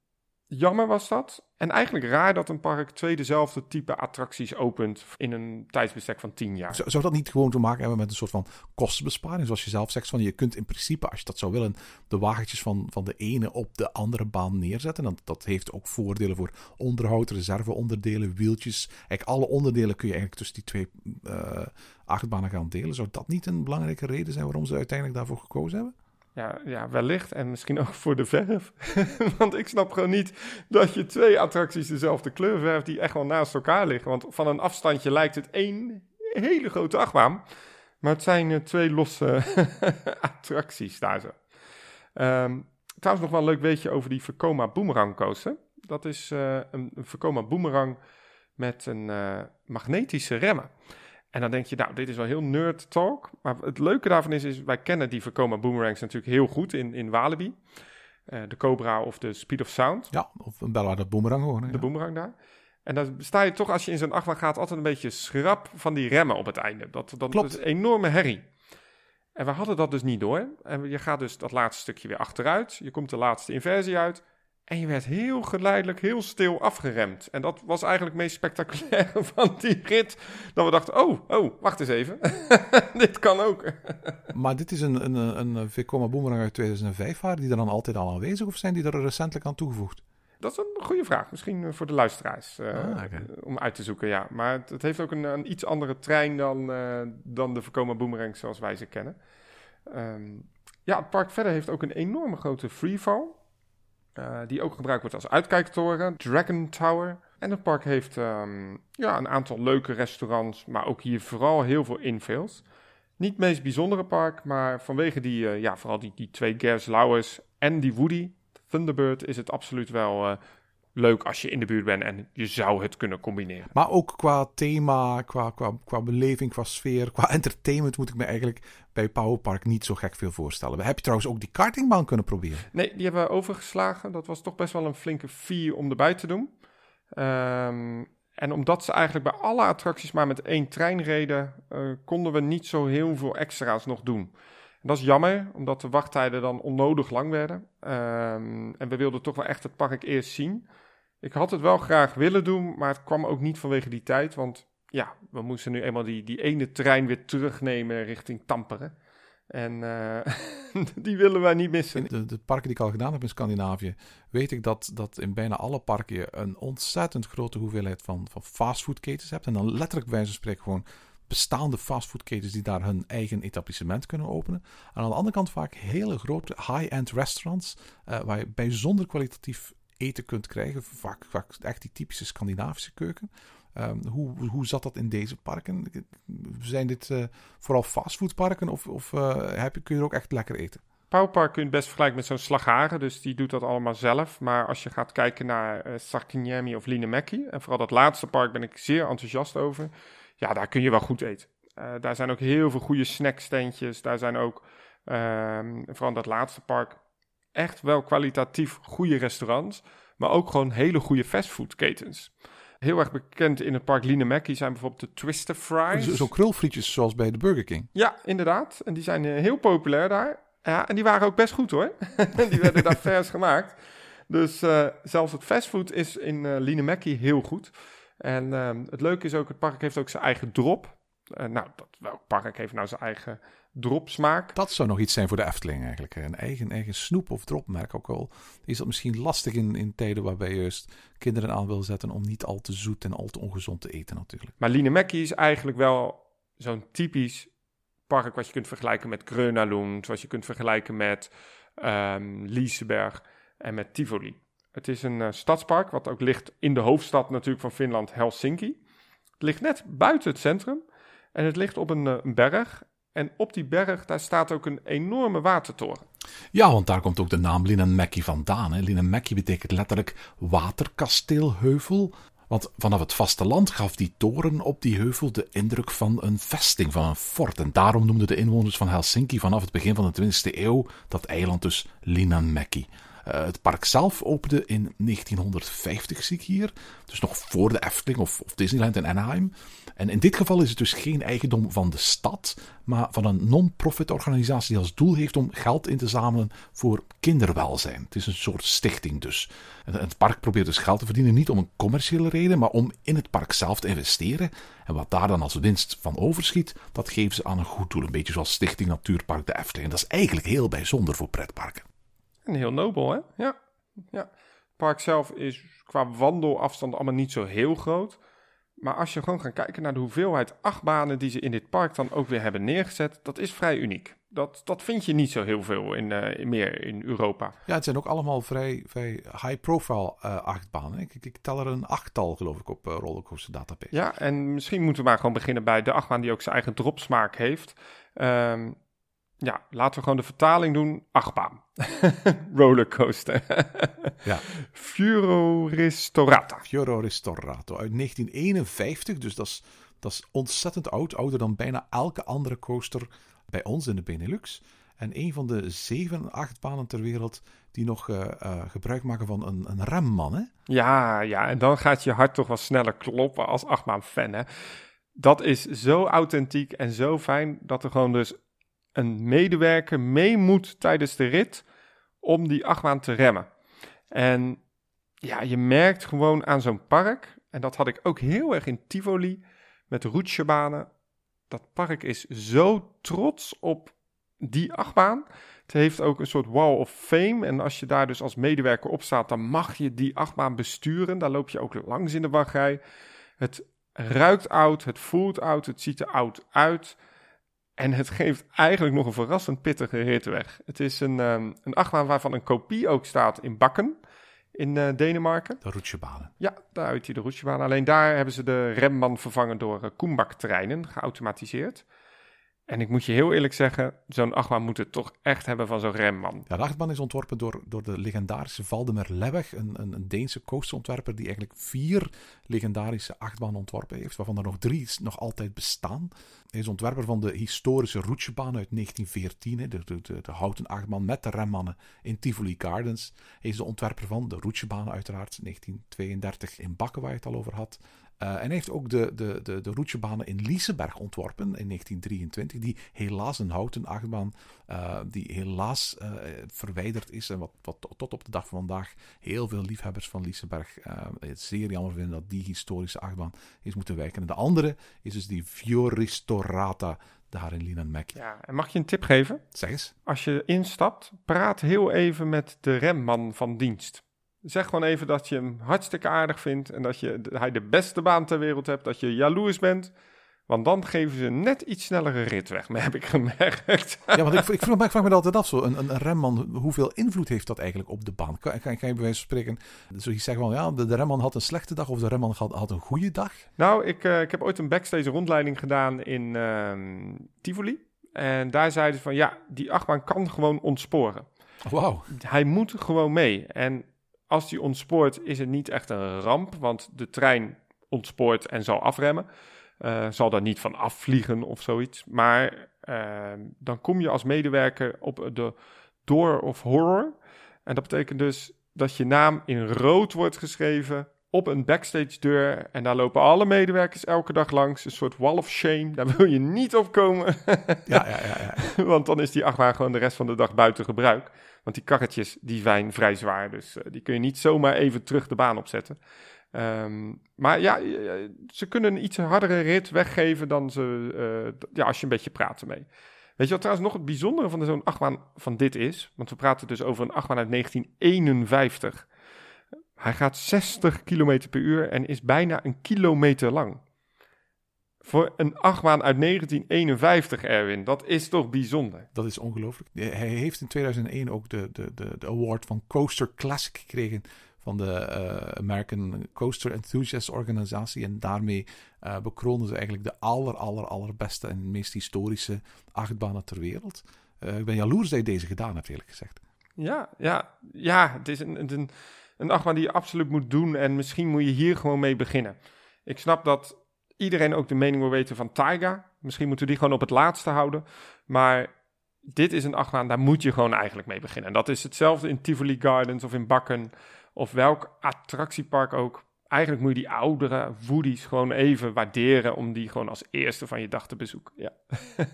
Speaker 5: jammer was dat. En eigenlijk raar dat een park twee dezelfde type attracties opent in een tijdsbestek van tien jaar.
Speaker 4: Zou, zou dat niet gewoon te maken hebben met een soort van kostenbesparing? Zoals je zelf zegt, van je kunt in principe, als je dat zou willen, de wagentjes van, van de ene op de andere baan neerzetten. Dat, dat heeft ook voordelen voor onderhoud, reserveonderdelen, wieltjes. Eigenlijk alle onderdelen kun je eigenlijk tussen die twee uh, achtbanen gaan delen. Zou dat niet een belangrijke reden zijn waarom ze uiteindelijk daarvoor gekozen hebben?
Speaker 5: Ja, ja, wellicht. En misschien ook voor de verf. Want ik snap gewoon niet dat je twee attracties dezelfde kleur verft die echt wel naast elkaar liggen. Want van een afstandje lijkt het één hele grote achtbaan. Maar het zijn uh, twee losse attracties daar zo. Um, trouwens nog wel een leuk weetje over die Vekoma Boomerang Coaster. Dat is uh, een, een Boomerang met een uh, magnetische remmen. En dan denk je, nou, dit is wel heel nerd talk. Maar het leuke daarvan is, is wij kennen die Vekoma Boomerangs natuurlijk heel goed in, in Walibi. Uh, de Cobra of de Speed of Sound.
Speaker 4: Ja, of een Bella de Boomerang hoor.
Speaker 5: De ja. Boomerang daar. En dan sta je toch, als je in zo'n achtbaan gaat, altijd een beetje schrap van die remmen op het einde. Dat, dat,
Speaker 4: Klopt.
Speaker 5: is een enorme herrie. En we hadden dat dus niet door. En je gaat dus dat laatste stukje weer achteruit. Je komt de laatste inversie uit. En je werd heel geleidelijk, heel stil afgeremd. En dat was eigenlijk het meest spectaculaire van die rit. Dat we dachten, oh, oh, wacht eens even. dit kan ook.
Speaker 4: maar dit is een, een, een Vekoma Boomerang uit 2005. Waren die er dan altijd al aanwezig of zijn die er recentelijk aan toegevoegd?
Speaker 5: Dat is een goede vraag. Misschien voor de luisteraars. Uh, ah, okay. Om uit te zoeken, ja. Maar het, het heeft ook een, een, iets andere trein dan, uh, dan de Vekoma Boomerang zoals wij ze kennen. Um, ja, het park verder heeft ook een enorme grote freefall. Uh, die ook gebruikt wordt als uitkijktoren, Dragon Tower. En het park heeft um, ja, een aantal leuke restaurants, maar ook hier vooral heel veel infills. Niet het meest bijzondere park, maar vanwege die, uh, ja, vooral die, die twee Gers Lauwers en die Woody, Thunderbird, is het absoluut wel uh, leuk als je in de buurt bent en je zou het kunnen combineren.
Speaker 4: Maar ook qua thema, qua, qua, qua beleving, qua sfeer, qua entertainment moet ik me eigenlijk bij Powerpark niet zo gek veel voorstellen. Heb je trouwens ook die kartingbaan kunnen proberen?
Speaker 5: Nee, die hebben we overgeslagen. Dat was toch best wel een flinke fee om erbij te doen. Um, en omdat ze eigenlijk bij alle attracties maar met één trein reden, uh, konden we niet zo heel veel extra's nog doen. En dat is jammer, omdat de wachttijden dan onnodig lang werden. Um, en we wilden toch wel echt het park eerst zien. Ik had het wel graag willen doen, maar het kwam ook niet vanwege die tijd. Want ja, we moesten nu eenmaal die, die ene trein weer terugnemen richting Tampere. En uh, die willen wij niet missen.
Speaker 4: De, parken die ik al gedaan heb in Scandinavië, weet ik dat, dat in bijna alle parken je een ontzettend grote hoeveelheid van, van fastfoodketens hebt. En dan letterlijk bij wijze van gewoon bestaande fastfoodketens die daar hun eigen etablissement kunnen openen. En aan de andere kant vaak hele grote high-end restaurants, uh, waar je bijzonder kwalitatief eten kunt krijgen. Vaak, echt die typische Scandinavische keuken. Um, hoe, hoe zat dat in deze parken? Zijn dit uh, vooral fastfoodparken of, of uh, heb je, kun je er ook echt lekker eten?
Speaker 5: Powerpark kun je best vergelijken met zo'n slagharen, dus die doet dat allemaal zelf. Maar als je gaat kijken naar uh, Sarkinyemi of Linemäki, en vooral dat laatste park ben ik zeer enthousiast over. Ja, daar kun je wel goed eten. Daar zijn ook heel veel goede snackstandjes. Daar zijn ook, uh, vooral dat laatste park, echt wel kwalitatief goede restaurants. Maar ook gewoon hele goede fastfoodketens. Heel erg bekend in het park Linemäki zijn bijvoorbeeld de Twister Fries.
Speaker 4: Zo'n krulfrietjes zoals bij de Burger King.
Speaker 5: Ja, inderdaad. En die zijn heel populair daar. Ja, en die waren ook best goed hoor. die werden daar vers gemaakt. Dus uh, zelfs het fastfood is in uh, Linemäki heel goed. En ehm, het leuke is ook, het park heeft ook zijn eigen drop. Eh, nou, dat, welk park heeft nou zijn eigen dropsmaak?
Speaker 4: Dat zou nog iets zijn voor de Efteling eigenlijk. Een eigen, eigen snoep- of dropmerk ook al. Is dat misschien lastig in, in tijden waarbij je juist kinderen aan wil zetten om niet al te zoet en al te ongezond te eten natuurlijk.
Speaker 5: Maar Linemeckie is eigenlijk wel zo'n typisch park wat je kunt vergelijken met Grönalund, wat je kunt vergelijken met Liseberg en met Tivoli. Het is een eh, stadspark wat ook ligt in de hoofdstad natuurlijk van Finland, Helsinki. Het ligt net buiten het centrum en het ligt op een, eh, een berg. En op die berg daar staat ook een enorme watertoren.
Speaker 4: Ja, want daar komt ook de naam Linnanmäki vandaan. Hè. Betekent letterlijk waterkasteelheuvel. Want vanaf het vasteland gaf die toren op die heuvel de indruk van een vesting, van een fort. En daarom noemden de inwoners van Helsinki vanaf het begin van de 20e eeuw dat eiland dus Linnanmäki. Uh, het park zelf opende in 1950, zie ik hier. Dus nog voor de Efteling of, of, Disneyland in Anaheim. En in dit geval is het dus geen eigendom van de stad, maar van een non-profit organisatie die als doel heeft om geld in te zamelen voor kinderwelzijn. Het is een soort stichting dus. Het park probeert dus geld te verdienen, niet om een commerciële reden, maar om in het park zelf te investeren. En wat daar dan als winst van overschiet, dat geven ze aan een goed doel. Een beetje zoals Stichting Natuurpark de Efteling. En dat is eigenlijk heel bijzonder voor pretparken.
Speaker 5: En heel nobel, hè? Ja. ja. Het park zelf is qua wandelafstand allemaal niet zo heel groot. Maar als je gewoon gaat kijken naar de hoeveelheid achtbanen die ze in dit park dan ook weer hebben neergezet, dat is vrij uniek. Dat, dat vind je niet zo heel veel in, uh, meer in Europa.
Speaker 4: Ja, het zijn ook allemaal vrij, vrij high-profile uh, achtbanen. Ik, ik, ik, tel er een achttal, geloof ik, op uh, Rollercoaster Database.
Speaker 5: Ja, en misschien moeten we maar gewoon beginnen bij de achtbaan die ook zijn eigen dropsmaak heeft. Um, ja, laten we gewoon de vertaling doen. Achtbaan. Rollercoaster.
Speaker 4: ja.
Speaker 5: Fioro Ristorata.
Speaker 4: Fioro uit 1951. Dus dat is, dat is ontzettend oud. Ouder dan bijna elke andere coaster bij ons in de Benelux. En een van de zeven achtbanen ter wereld die nog uh, uh, gebruik maken van een, een remman. Hè?
Speaker 5: Ja, ja, en dan gaat je hart toch wel sneller kloppen als achtbaan-fan. Hè? Dat is zo authentiek en zo fijn dat er gewoon dus een medewerker mee moet tijdens de rit om die achtbaan te remmen. En ja, je merkt gewoon aan zo'n park, en dat had ik ook heel erg in Tivoli met roetjebanen. Dat park is zo trots op die achtbaan. Het heeft ook een soort wall of fame. En als je daar dus als medewerker op staat, dan mag je die achtbaan besturen. Daar loop je ook langs in de wachtrij. Het ruikt oud, het voelt oud, het ziet er oud uit. En het geeft eigenlijk nog een verrassend pittige rit weg. Het is een, um, een achtbaan waarvan een kopie ook staat in Bakken in uh, Denemarken.
Speaker 4: De roetjebanen.
Speaker 5: Ja, daar uit die de roetjebaan. Alleen daar hebben ze de remman vervangen door uh, Koenbak-treinen, geautomatiseerd. En ik moet je heel eerlijk zeggen, zo'n achtbaan moet het toch echt hebben van zo'n remman.
Speaker 4: Ja, de achtbaan is ontworpen door, door de legendarische Valdemar Leweg, een, een, een Deense coasterontwerper die eigenlijk vier legendarische achtbanen ontworpen heeft, waarvan er nog drie nog altijd bestaan. Hij is ontwerper van de historische roetjebaan uit 1914, de, de, de, de, houten achtbaan met de remmannen in Tivoli Gardens. Hij is de ontwerper van de roetjebaan uiteraard, 1932 in Bakken waar je het al over had. Uh, en hij heeft ook de, de, de, de roetjebanen in Liesenberg ontworpen in 1923, die helaas een houten achtbaan, uh, die helaas uh, verwijderd is en wat, wat tot op de dag van vandaag heel veel liefhebbers van Liesenberg het zeer jammer vinden dat die historische achtbaan is moeten wijken. En de andere is dus die Fioristorata daar in Linnanmäki.
Speaker 5: Ja, en mag je een tip geven?
Speaker 4: Zeg eens.
Speaker 5: Als je instapt, praat heel even met de remman van dienst. Zeg gewoon even dat je hem hartstikke aardig vindt en dat je, hij de beste baan ter wereld hebt, dat je jaloers bent. Want dan geven ze net iets snellere rit weg, maar heb ik gemerkt.
Speaker 4: Ja, want ik, ik, vraag, ik vraag me altijd af, zo, een, een, remman, hoeveel invloed heeft dat eigenlijk op de baan? Kan, kan, kan je bij wijze van spreken zoiets zeggen van, ja, de, de, remman had een slechte dag of de remman had, had een goede dag?
Speaker 5: Nou, ik, uh, ik heb ooit een backstage rondleiding gedaan in uh, Tivoli. En daar zeiden ze van, ja, die achtbaan kan gewoon ontsporen.
Speaker 4: Wauw.
Speaker 5: Hij moet gewoon mee. En als die ontspoort, is het niet echt een ramp, want de trein ontspoort en zal afremmen. Uh, zal daar niet van afvliegen of zoiets. Maar uh, dan kom je als medewerker op de Door of Horror. En dat betekent dus dat je naam in rood wordt geschreven op een backstage deur. En daar lopen alle medewerkers elke dag langs. Een soort wall of shame. Daar wil je niet op komen.
Speaker 4: ja, ja, ja,
Speaker 5: ja. Want dan is die achtbaan gewoon de rest van de dag buiten gebruik. Want die karretjes die zijn vrij zwaar. Dus uh, die kun je niet zomaar even terug de baan opzetten. Ehm, maar ja, eh, ze kunnen een iets hardere rit weggeven dan ze, eh, ja, als je een beetje praat ermee. Weet je wat trouwens nog het bijzondere van zo'n achtbaan van dit is? Want we praten dus over een achtbaan uit 1951. Hij gaat 60 km per uur en is bijna een kilometer lang. Voor een achtbaan uit 1951, Erwin, dat is toch bijzonder?
Speaker 4: Dat is ongelooflijk. Hij heeft in 2001 ook de, de, de, de award van Coaster Classic gekregen van de eh, American Coaster Enthusiast Organisatie. En daarmee eh bekronen ze eigenlijk de aller, aller, allerbeste en meest historische achtbanen ter wereld. Eh, ik ben jaloers dat je deze gedaan hebt, eerlijk gezegd.
Speaker 5: Ja, ja, ja het is een, een, een achtbaan die je absoluut moet doen. En misschien moet je hier gewoon mee beginnen. Ik snap dat iedereen ook de mening wil weten van Taiga. Misschien moeten we die gewoon op het laatste houden. Maar dit is een achtbaan, daar moet je gewoon eigenlijk mee beginnen. En dat is hetzelfde in Tivoli Gardens of in Bakken. Of welk attractiepark ook. Eigenlijk moet je die oudere Woody's gewoon even waarderen... om die gewoon als eerste van je dag te bezoeken. Ja.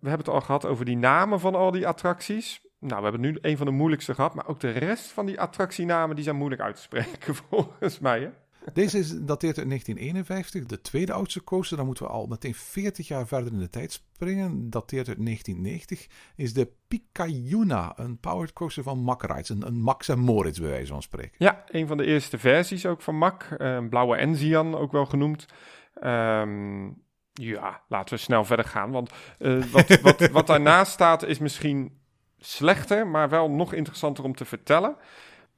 Speaker 5: We hebben het al gehad over die namen van al die attracties. Nou, we hebben nu een van de moeilijkste gehad, maar ook de rest van die attractienamen die zijn moeilijk uit te spreken volgens mij. Hè?
Speaker 4: Deze is, dateert uit 1951, de tweede oudste coaster. Dan moeten we al meteen 40 jaar verder in de tijd springen. Dateert uit 1990. Is de Picayuna, een powered coaster van Mack Rides. Een, een Max en Moritz, bij wijze van spreken.
Speaker 5: Ja, een van de eerste versies ook van Mack. eh, Een blauwe Enzian ook wel genoemd. Ehm, ja, laten we snel verder gaan. Want eh, wat, wat, wat daarnaast staat is misschien slechter, maar wel nog interessanter om te vertellen.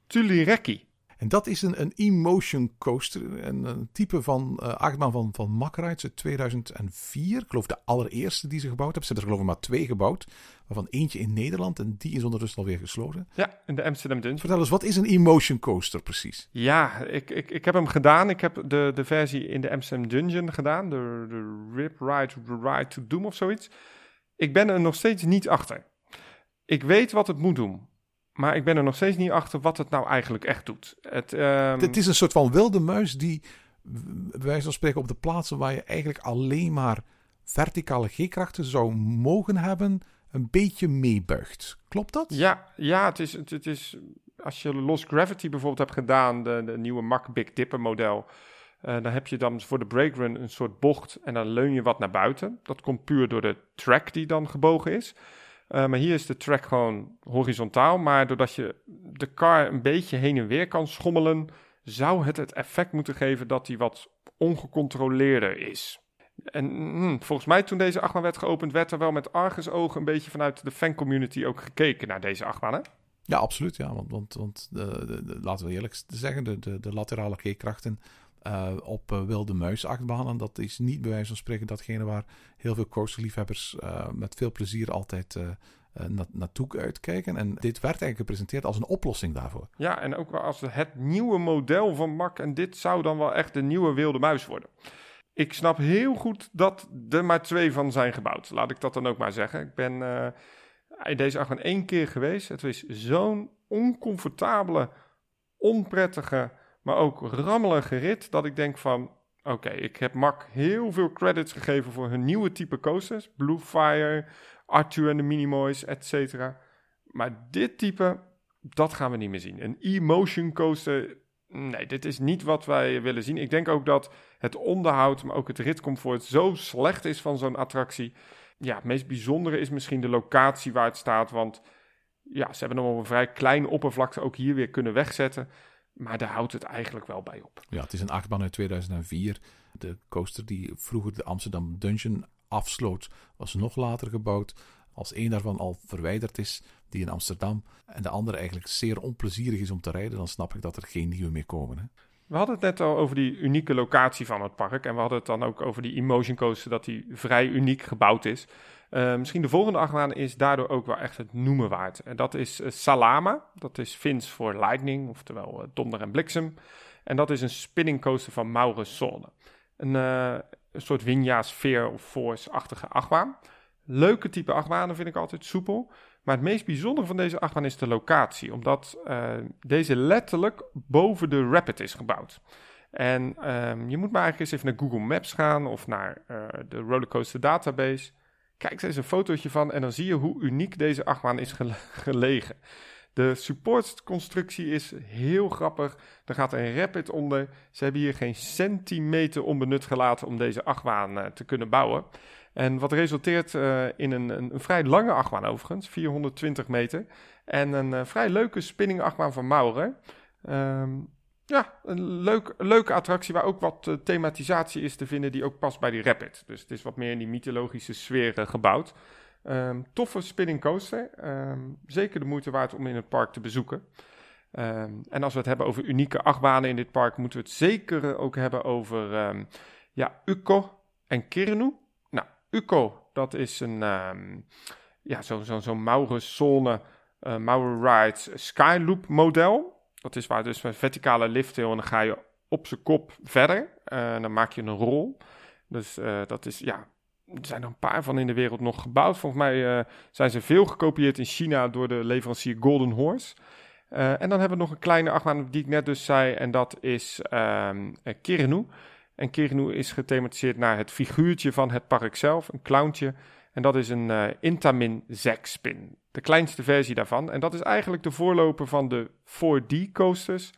Speaker 5: Tulireki.
Speaker 4: En dat is een, een emotion coaster. Een, een type van eh achtbaan van, van Mack Rides uit 2004. Ik geloof de allereerste die ze gebouwd hebben. Ze hebben er geloof ik maar twee gebouwd. Waarvan eentje in Nederland. En die is ondertussen alweer gesloten.
Speaker 5: Ja, in de Amsterdam Dungeon.
Speaker 4: Vertel eens, wat is een emotion coaster precies?
Speaker 5: Ja, ik, ik, ik heb hem gedaan. Ik heb de, de versie in de Amsterdam Dungeon gedaan. De, de Rip Ride, Ride to Doom of zoiets. Ik ben er nog steeds niet achter. Ik weet wat het moet doen. Maar ik ben er nog steeds niet achter wat het nou eigenlijk echt doet. Het, ehm,
Speaker 4: Het is een soort van wilde muis die, w- bij wijze van spreken, op de plaatsen waar je eigenlijk alleen maar verticale G-krachten zou mogen hebben, een beetje meebuigt. Klopt dat?
Speaker 5: Ja, ja het, is, het, het is... Als je Lost Gravity bijvoorbeeld hebt gedaan, de, de nieuwe Mack Big Dipper model... eh, dan heb je dan voor de breakrun een soort bocht en dan leun je wat naar buiten. Dat komt puur door de track die dan gebogen is. Eh, maar hier is de track gewoon horizontaal. Maar doordat je de car een beetje heen en weer kan schommelen, zou het het effect moeten geven dat die wat ongecontroleerder is. En hm, volgens mij toen deze achtbaan werd geopend, werd er wel met argusogen een beetje vanuit de fancommunity ook gekeken naar deze achtbaan.
Speaker 4: Ja, absoluut. Ja. Want, want, want de- laten we eerlijk zeggen, de, de, laterale G-krachten eh, op eh, wilde muis achtbanen, dat is niet bij wijze van spreken datgene waar heel veel coasterliefhebbers eh met veel plezier altijd na- naartoe uitkijken. En dit werd eigenlijk gepresenteerd als een oplossing daarvoor.
Speaker 5: Ja, en ook wel als het nieuwe model van Mac. En dit zou dan wel echt de nieuwe wilde muis worden. Ik snap heel goed dat er maar twee van zijn gebouwd. Laat ik dat dan ook maar zeggen. Ik ben in deze achtbaan één keer geweest. Het is zo'n oncomfortabele, onprettige, maar ook rammelige rit... dat ik denk van... Oké, ik heb Mac heel veel credits gegeven voor hun nieuwe type coasters. Bluefire, Arthur en de Minimoys, et cetera. Maar dit type, dat gaan we niet meer zien. Een emotion coaster, nee, dit is niet wat wij willen zien. Ik denk ook dat het onderhoud, maar ook het ritcomfort zo slecht is van zo'n attractie. Ja, het meest bijzondere is misschien de locatie waar het staat, want ja, ze hebben hem op een vrij kleine oppervlakte ook hier weer kunnen wegzetten. Maar daar houdt het eigenlijk wel bij op.
Speaker 4: Ja, het is een achtbaan uit 2004. De coaster die vroeger de Amsterdam Dungeon afsloot, was nog later gebouwd. Als één daarvan al verwijderd is, die in Amsterdam, en de andere eigenlijk zeer onplezierig is om te rijden, dan snap ik dat er geen nieuwe meer komen. Hè?
Speaker 5: We hadden het net al over die unieke locatie van het park. En we hadden het dan ook over die Emotion Coaster, dat die vrij uniek gebouwd is. Uh, misschien de volgende achtbaan is daardoor ook wel echt het noemen waard. En dat is uh, Salama. Dat is Fins voor Lightning, oftewel uh, donder en bliksem. En dat is een spinning coaster van Maurus Zone. Een, een soort Winja Sphere of Force-achtige achtbaan. Leuke type achtbanen vind ik altijd soepel. Maar het meest bijzondere van deze achtbaan is de locatie. Omdat deze letterlijk boven de Rapid is gebouwd. En um, je moet maar eigenlijk eens even naar Google Maps gaan of naar de Rollercoaster Database. Kijk eens een fotootje van en dan zie je hoe uniek deze achtbaan is gele gelegen. De supportconstructie is heel grappig. Er gaat een rapid onder. Ze hebben hier geen centimeter onbenut gelaten om deze achtbaan eh, te kunnen bouwen. En wat resulteert uh, in een, een, een, vrij lange achtbaan overigens, 420 meter. En een uh, vrij leuke spinning achtbaan van Maurer. Um, ja, een, leuk, leuke attractie waar ook wat uh, thematisatie is te vinden die ook past bij die Rapid. Dus het is wat meer in die mythologische sfeer uh, gebouwd. Um, toffe spinning coaster. Um, zeker de moeite waard om in het park te bezoeken. Um, en als we het hebben over unieke achtbanen in dit park, moeten we het zeker ook hebben over ja, Ukko en Kirnu. Nou, Ukko, dat is een ja, zo'n zo, zo Maurus-zone, uh, Mauro Rides Skyloop model. Dat is waar dus met verticale lifttail en dan ga je op zijn kop verder. Uh, en dan maak je een rol. Dus uh, dat is, ja, er zijn er een paar van in de wereld nog gebouwd. Volgens mij uh, zijn ze veel gekopieerd in China door de leverancier Golden Horse. en dan hebben we nog een kleine achtbaan die ik net dus zei. En dat is um. En Kirenu is gethematiseerd naar het figuurtje van het park zelf. Een clowntje. En dat is een Intamin Spin. De kleinste versie daarvan. En dat is eigenlijk de voorloper van de 4D coasters.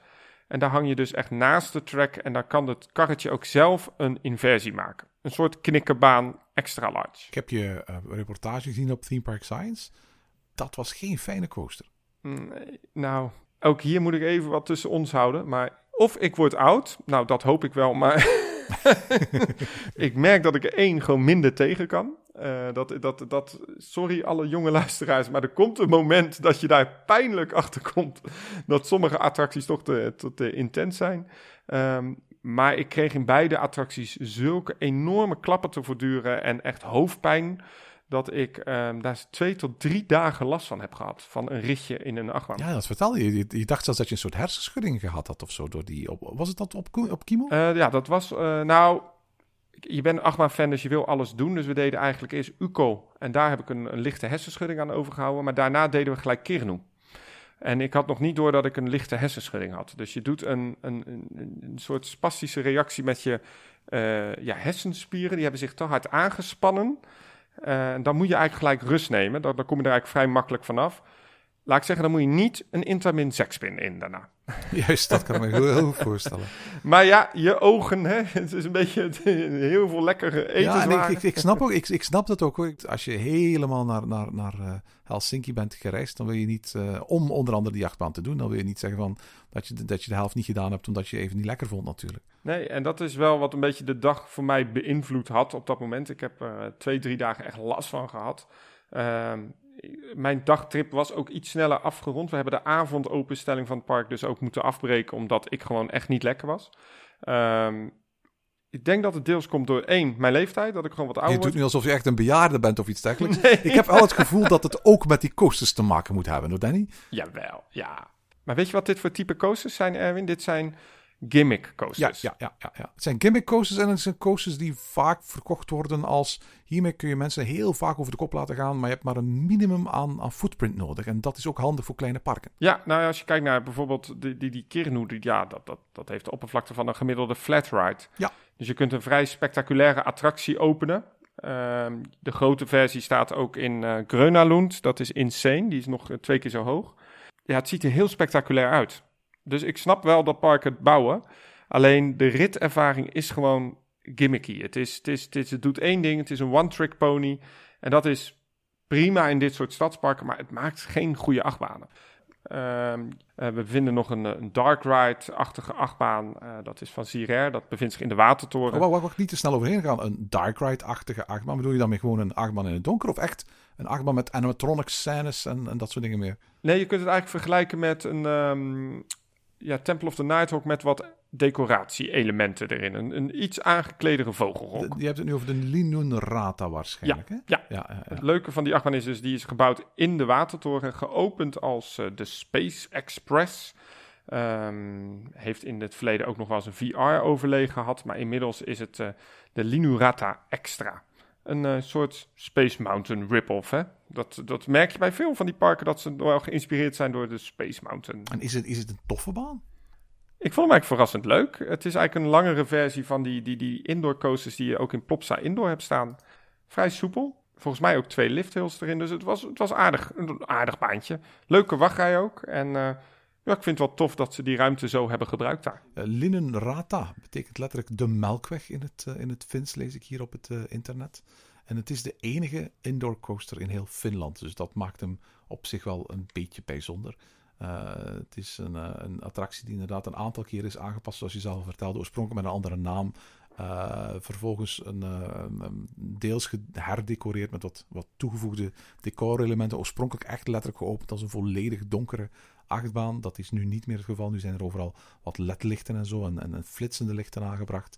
Speaker 5: En daar hang je dus echt naast de track. En daar kan het karretje ook zelf een inversie maken. Een soort knikkerbaan extra large.
Speaker 4: Ik heb je uh, reportage gezien op Theme Park Science. Dat was geen fijne coaster.
Speaker 5: Nee, nou, ook hier moet ik even wat tussen ons houden. Maar of ik word oud. Nou, dat hoop ik wel. Maar ik merk dat ik er één gewoon minder tegen kan. Uh, dat, dat, dat, sorry alle jonge luisteraars, maar er komt een moment dat je daar pijnlijk achter komt dat sommige attracties toch te, te, te intens zijn. Um, maar ik kreeg in beide attracties zulke enorme klappen te voortduren en echt hoofdpijn dat ik um, daar twee tot drie dagen last van heb gehad. Van een ritje in een achtbaan.
Speaker 4: Ja, dat vertelde je. Je, dacht zelfs dat je een soort hersenschudding gehad had of zo. Door die, op, was het dat op, op Kimo?
Speaker 5: Uh, ja, dat was... Uh, nou, je bent een achtbaan-fan, dus je wil alles doen. Dus we deden eigenlijk eerst Uco. En daar heb ik een, lichte hersenschudding aan overgehouden. Maar daarna deden we gelijk Kirnu. En ik had nog niet door dat ik een lichte hersenschudding had. Dus je doet een, een, een, soort spastische reactie met je uh, ja, hersenspieren. Die hebben zich te hard aangespannen. Uh, dan moet je eigenlijk gelijk rust nemen. Dan, dan kom je er eigenlijk vrij makkelijk vanaf. Laat ik zeggen, dan moet je niet een Intamin sekspin in daarna.
Speaker 4: Juist, dat kan ik me heel, heel goed voorstellen.
Speaker 5: Maar ja, je ogen, hè, het is een beetje heel veel lekkere eten. Ja, en
Speaker 4: ik, ik, ik, snap ook, ik, ik snap dat ook. Hoor. Als je helemaal naar, naar, naar uh, Helsinki bent gereisd, dan wil je niet, uh, om onder andere die achtbaan te doen, dan wil je niet zeggen van, dat, je, dat je de helft niet gedaan hebt omdat je even niet lekker vond natuurlijk.
Speaker 5: Nee, en dat is wel wat een beetje de dag voor mij beïnvloed had op dat moment. Ik heb er uh, twee, drie dagen echt last van gehad. Ehm, mijn dagtrip was ook iets sneller afgerond. We hebben de avondopenstelling van het park dus ook moeten afbreken, omdat ik gewoon echt niet lekker was. Um, ik denk dat het deels komt door één, mijn leeftijd, dat ik gewoon wat ouder
Speaker 4: Je doet nu alsof je echt een bejaarde bent of iets dergelijks. Nee. Ik heb al het gevoel dat het ook met die coasters te maken moet hebben, hoor Danny?
Speaker 5: Jawel, ja. Maar weet je wat dit voor type coasters zijn, Erwin? Dit zijn gimmick coasters.
Speaker 4: Ja, ja, ja, ja, Het zijn gimmick coasters en het zijn coasters die vaak verkocht worden als... Hiermee kun je mensen heel vaak over de kop laten gaan, maar je hebt maar een minimum aan, aan footprint nodig. En dat is ook handig voor kleine parken.
Speaker 5: Ja, nou als je kijkt naar bijvoorbeeld die, die, die Kirnu, die, ja, dat, dat, dat heeft de oppervlakte van een gemiddelde flat ride.
Speaker 4: Ja.
Speaker 5: Dus je kunt een vrij spectaculaire attractie openen. Um, de grote versie staat ook in uh, Grönalund. Dat is insane. Die is nog twee keer zo hoog. Ja, het ziet er heel spectaculair uit. Dus ik snap wel dat parken het bouwen. Alleen de ritervaring is gewoon gimmicky. Het, is, het, is, het, is, het doet één ding, het is een one-trick pony. En dat is prima in dit soort stadsparken, maar het maakt geen goede achtbanen. Uh, we vinden nog een, een dark ride-achtige achtbaan. Uh, dat is van Sirair. Dat bevindt zich in de Watertoren.
Speaker 4: Oh, wacht, wacht, niet te snel overheen gaan. Een dark ride-achtige achtbaan. Bedoel je dan met gewoon een achtbaan in het donker? Of echt een achtbaan met animatronic scènes en, en dat soort dingen meer?
Speaker 5: Nee, je kunt het eigenlijk vergelijken met een, um, ja, Temple of the Nighthawk met wat decoratie-elementen erin. Een, een iets aangekledere vogelrok.
Speaker 4: je hebt het nu over de Linunrata waarschijnlijk,
Speaker 5: ja,
Speaker 4: hè?
Speaker 5: Ja. Ja. Het leuke van die achtbaan is dus, die is gebouwd in de Watertoren, geopend als uh, de Space Express. Um, heeft in het verleden ook nog wel eens een VR-overleg gehad, maar inmiddels is het uh, de Linurata Extra. Een uh, soort Space Mountain rip-off, hè? Dat, dat merk je bij veel van die parken, dat ze wel geïnspireerd zijn door de Space Mountain.
Speaker 4: En is het, is het een toffe baan?
Speaker 5: Ik vond hem eigenlijk verrassend leuk. Het is eigenlijk een langere versie van die, die, die indoor coasters die je ook in Plopsa Indoor hebt staan. Vrij soepel, volgens mij ook twee lifthills erin. Dus het was, het was aardig, een aardig baantje. Leuke wachtrij ook. En uh, ja, ik vind het wel tof dat ze die ruimte zo hebben gebruikt daar.
Speaker 4: Uh, Linnenrata betekent letterlijk de melkweg in het, uh, in het Fins, lees ik hier op het internet. En het is de enige indoor coaster in heel Finland. Dus dat maakt hem op zich wel een beetje bijzonder. Het is een, een, attractie die inderdaad een aantal keer is aangepast, zoals je zelf vertelde. Oorspronkelijk met een andere naam. Vervolgens een, deels herdecoreerd met wat, wat toegevoegde decorelementen. Oorspronkelijk echt letterlijk geopend als een volledig donkere achtbaan. Dat is nu niet meer het geval. Nu zijn er overal wat ledlichten en zo en, en flitsende lichten aangebracht.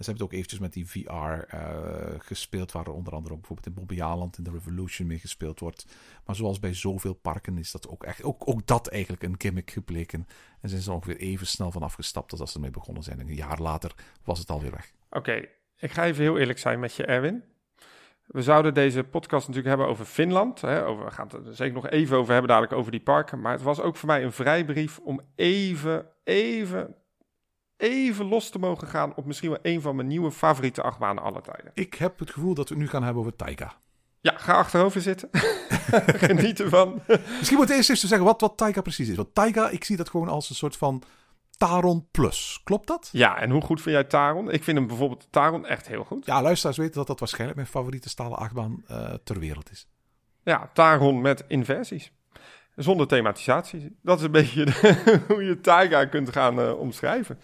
Speaker 4: En ze hebben het ook eventjes met die VR uh, gespeeld, waar onder andere bijvoorbeeld in Bobby Aland in de Revolution mee gespeeld wordt. Maar zoals bij zoveel parken is dat ook echt, ook, ook dat eigenlijk een gimmick gebleken. En zijn ze er ongeveer even snel van afgestapt als ze ermee begonnen zijn. En een jaar later was het alweer weg.
Speaker 5: Oké, ik ga even heel eerlijk zijn met je, Erwin. We zouden deze podcast natuurlijk hebben over Finland. Hè, over, we gaan het er zeker nog even over hebben, dadelijk over die parken. Maar het was ook voor mij een vrijbrief om even, even even los te mogen gaan op misschien wel een van mijn nieuwe favoriete achtbanen aller tijden.
Speaker 4: Ik heb het gevoel dat we het nu gaan hebben over Taika.
Speaker 5: Ja, ga achterover zitten. Geniet ervan.
Speaker 4: Misschien moet eerst even zeggen wat, wat Taika precies is. Want Taika, ik zie dat gewoon als een soort van Taron Plus. Klopt dat?
Speaker 5: Ja, en hoe goed vind jij Taron? Ik vind hem bijvoorbeeld Taron echt heel goed.
Speaker 4: Ja, luisteraars weten dat dat waarschijnlijk mijn favoriete stalen achtbaan uh, ter wereld is.
Speaker 5: Ja, Taron met inversies. Zonder thematisatie. Dat is een beetje hoe je Taiga kunt gaan uh, omschrijven.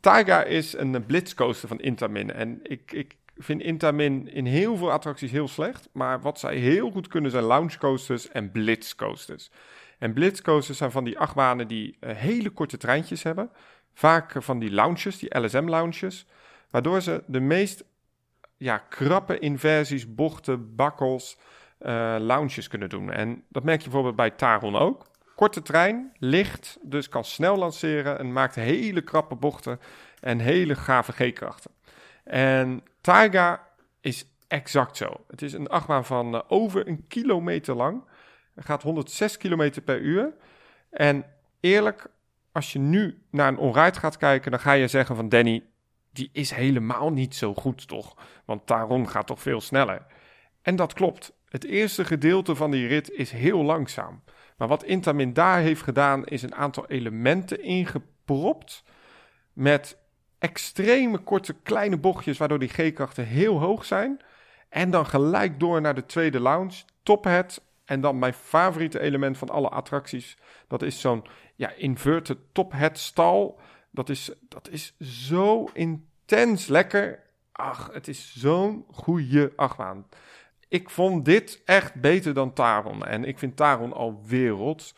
Speaker 5: Taiga is een blitzcoaster van Intamin. En ik, ik vind Intamin in heel veel attracties heel slecht. Maar wat zij heel goed kunnen zijn loungecoasters en blitzcoasters. En blitzcoasters zijn van die achtbanen die uh, hele korte treintjes hebben. Vaak van die lounges, die LSM-lounges. Waardoor ze de meest ja, krappe inversies, bochten, bakkels, uh, lounges kunnen doen. En dat merk je bijvoorbeeld bij Taron ook. Korte trein, licht, dus kan snel lanceren en maakt hele krappe bochten en hele gave G-krachten. En Taiga is exact zo. Het is een achtbaan van over een kilometer lang. Het gaat 106 km per uur. En eerlijk, als je nu naar een onride gaat kijken, dan ga je zeggen van Danny, die is helemaal niet zo goed toch? Want Taron gaat toch veel sneller. En dat klopt. Het eerste gedeelte van die rit is heel langzaam. Maar wat Intamin daar heeft gedaan, is een aantal elementen ingepropt. Met extreme korte kleine bochtjes, waardoor die G-krachten heel hoog zijn. En dan gelijk door naar de tweede lounge, tophead. En dan mijn favoriete element van alle attracties. Dat is zo'n ja, inverted tophead stal. Dat is, dat is zo intens lekker. Ach, het is zo'n goede achtbaan ik vond dit echt beter dan Taron. En ik vind Taron al wereld.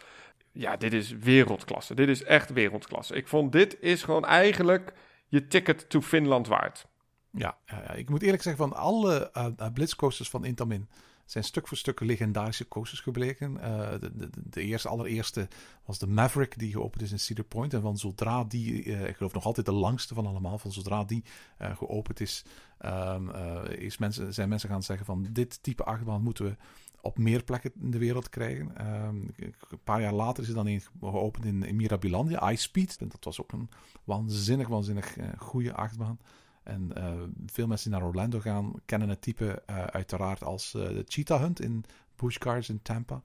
Speaker 5: Ja, dit is wereldklasse. Dit is echt wereldklasse. Ik vond dit is gewoon eigenlijk je ticket to Finland waard.
Speaker 4: Ja, ik moet eerlijk zeggen, van alle uh, blitzcoasters van Intamin zijn stuk voor stuk legendarische coasters gebleken. Uh, de, de, de, eerste, allereerste was de Maverick, die geopend is in Cedar Point. En van zodra die, uh, ik geloof nog altijd de langste van allemaal, van zodra die uh, geopend is, um, is mensen, zijn mensen gaan zeggen van dit type achtbaan moeten we op meer plekken in de wereld krijgen. Um, een paar jaar later is er dan een geopend in, Mirabilandia, Ice Speed. En dat was ook een waanzinnig, waanzinnig goede achtbaan. En uh, veel mensen die naar Orlando gaan, kennen het type uh, uiteraard als uh, de Cheetah Hunt in Busch Gardens in Tampa.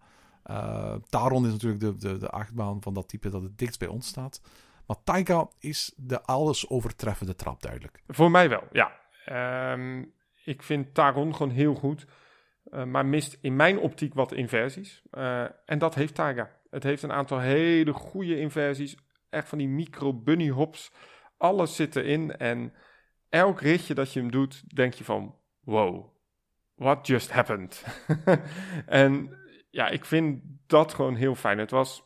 Speaker 4: Taron is natuurlijk de, de, de achtbaan van dat type dat het dichtst bij ons staat. Maar Taiga is de alles overtreffende trap, duidelijk.
Speaker 5: Voor mij wel, ja. Um, ik vind Taron gewoon heel goed. maar mist in mijn optiek wat inversies. en dat heeft Taiga. Het heeft een aantal hele goede inversies. Echt van die micro bunny hops. Alles zit erin en elk ritje dat je hem doet, denk je van, wow, what just happened? en ja, ik vind dat gewoon heel fijn. Het was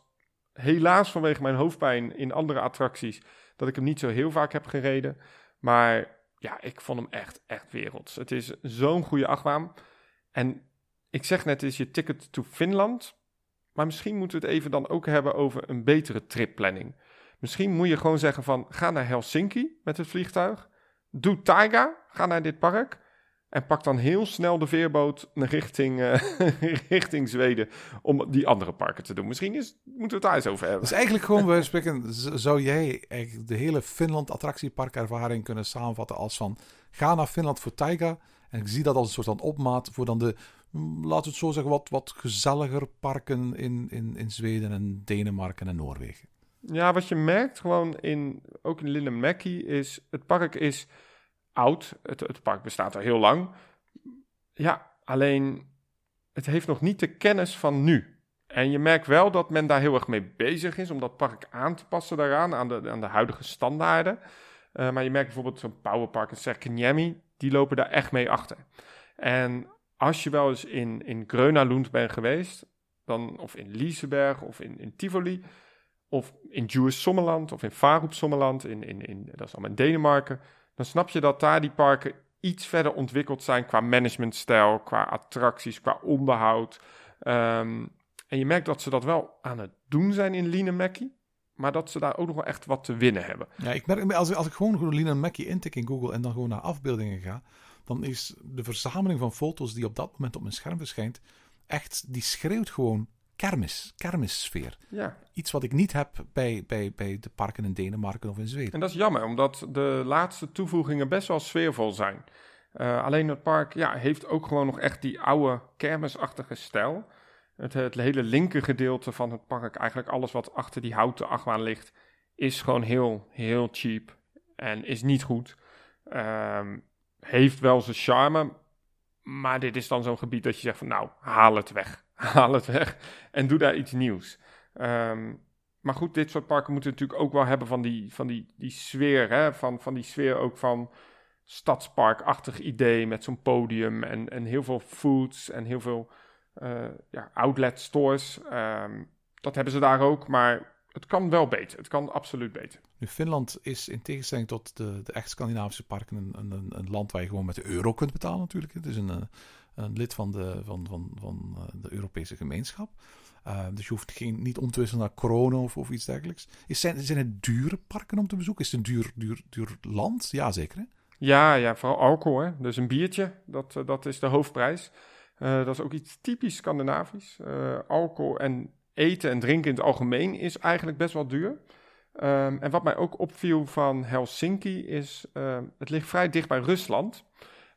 Speaker 5: helaas vanwege mijn hoofdpijn in andere attracties dat ik hem niet zo heel vaak heb gereden. Maar ja, ik vond hem echt, echt werelds. Het is zo'n goede achtbaan. En ik zeg net, is je ticket to Finland. Maar misschien moeten we het even dan ook hebben over een betere tripplanning. Misschien moet je gewoon zeggen van, ga naar Helsinki met het vliegtuig. Doe Taiga, ga naar dit park. En pak dan heel snel de veerboot richting, uh, richting Zweden om die andere parken te doen. Misschien is, moeten we het daar eens over hebben.
Speaker 4: Dus eigenlijk gewoon, we spreken, zou jij de hele Finland attractieparkervaring kunnen samenvatten als van... Ga naar Finland voor Taiga En ik zie dat als een soort van opmaat voor dan de, mm, laten we het zo zeggen, wat, wat gezelliger parken in, in, in Zweden en Denemarken en Noorwegen.
Speaker 5: Ja, wat je merkt gewoon in, ook in Linnemäki is, het park is oud. Het, het park bestaat al heel lang. Ja, alleen het heeft nog niet de kennis van nu. En je merkt wel dat men daar heel erg mee bezig is om dat park aan te passen daaraan, aan de, aan de huidige standaarden. Uh, maar je merkt bijvoorbeeld zo'n powerpark in Serkiniemi, die lopen daar echt mee achter. En als je wel eens in, in Grönalund bent geweest, dan, of in Liseberg of in, in Tivoli, of in Jewish Sommerland of in Farup Sommerland, in, in, in, dat is allemaal in Denemarken, dan snap je dat daar die parken iets verder ontwikkeld zijn qua managementstijl, qua attracties, qua onderhoud. Um, en je merkt dat ze dat wel aan het doen zijn in Linemäki. Maar dat ze daar ook nog wel echt wat te winnen hebben.
Speaker 4: Ja, ik merk, als, als ik gewoon Linemäki intik in Google en dan gewoon naar afbeeldingen ga, dan is de verzameling van foto's die op dat moment op mijn scherm verschijnt, echt, die schreeuwt gewoon kermis, kermissfeer.
Speaker 5: Ja.
Speaker 4: Iets wat ik niet heb bij, bij, bij de parken in Denemarken of in Zweden.
Speaker 5: En dat is jammer, omdat de laatste toevoegingen best wel sfeervol zijn. Uh, alleen het park ja, heeft ook gewoon nog echt die oude kermisachtige stijl. Het, het hele linker gedeelte van het park, eigenlijk alles wat achter die houten achtbaan ligt, is gewoon heel, heel cheap en is niet goed. Um, heeft wel zijn charme, maar dit is dan zo'n gebied dat je zegt van nou, haal het weg. Haal het weg en doe daar iets nieuws. Um, maar goed, dit soort parken moeten natuurlijk ook wel hebben van die, van die, die sfeer. Hè? Van, van die sfeer ook van stadsparkachtig idee met zo'n podium en, en heel veel foods en heel veel uh, ja, outlet stores. Um, dat hebben ze daar ook, maar het kan wel beter. Het kan absoluut beter.
Speaker 4: Nu, Finland is in tegenstelling tot de, de echt Scandinavische parken een, een, een, land waar je gewoon met de euro kunt betalen natuurlijk. Het is een, eh, een lid van de, van, van, van eh, de Europese gemeenschap. Uh, dus je hoeft geen, niet om te wisselen naar corona of, of iets dergelijks. Is, zijn, zijn het dure parken om te bezoeken? Is het een duur, duur, duur land? Ja, zeker hè?
Speaker 5: Ja, ja, vooral alcohol. Hè? Dus een biertje, dat, dat is de hoofdprijs. Dat is ook iets typisch Scandinavisch. Alcohol en eten en drinken in het algemeen is eigenlijk best wel duur. Um, en wat mij ook opviel van Helsinki is, uh, het ligt vrij dicht bij Rusland.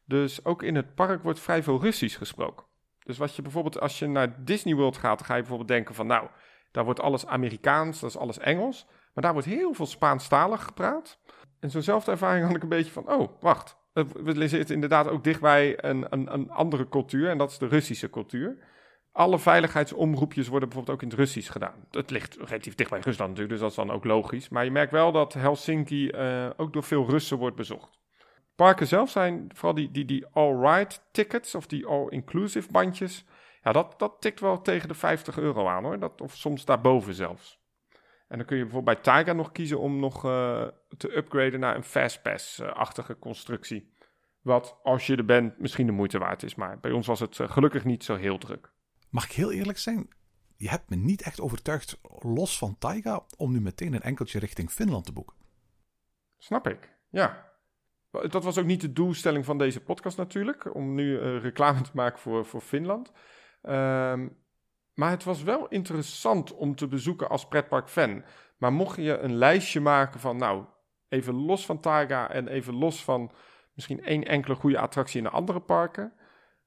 Speaker 5: Dus ook in het park wordt vrij veel Russisch gesproken. Dus wat je bijvoorbeeld, als je naar Disney World gaat, ga je bijvoorbeeld denken van, nou, daar wordt alles Amerikaans, dat is alles Engels. Maar daar wordt heel veel Spaanstalig gepraat. En zo'nzelfde ervaring had ik een beetje van, oh, wacht, we zitten inderdaad ook dichtbij een, een, een andere cultuur en dat is de Russische cultuur. Alle veiligheidsomroepjes worden bijvoorbeeld ook in het Russisch gedaan. Het ligt relatief dicht bij Rusland natuurlijk, dus dat is dan ook logisch. Maar je merkt wel dat Helsinki uh, ook door veel Russen wordt bezocht. Parken zelf zijn vooral die, die, die all-right tickets of die all-inclusive bandjes. Ja, dat, dat tikt wel tegen de 50 euro aan hoor. Dat, of soms daarboven zelfs. En dan kun je bijvoorbeeld bij Taiga nog kiezen om nog uh, te upgraden naar een Fastpass-achtige constructie. Wat, als je er bent, misschien de moeite waard is. Maar bij ons was het uh, gelukkig niet zo heel druk.
Speaker 4: Mag ik heel eerlijk zijn? Je hebt me niet echt overtuigd, los van Taiga, om nu meteen een enkeltje richting Finland te boeken.
Speaker 5: Snap ik, ja. Dat was ook niet de doelstelling van deze podcast natuurlijk, om nu uh, reclame te maken voor, voor Finland. Um, maar het was wel interessant om te bezoeken als pretpark-fan. Maar mocht je een lijstje maken van, nou, even los van Taiga en even los van misschien één enkele goede attractie in de andere parken,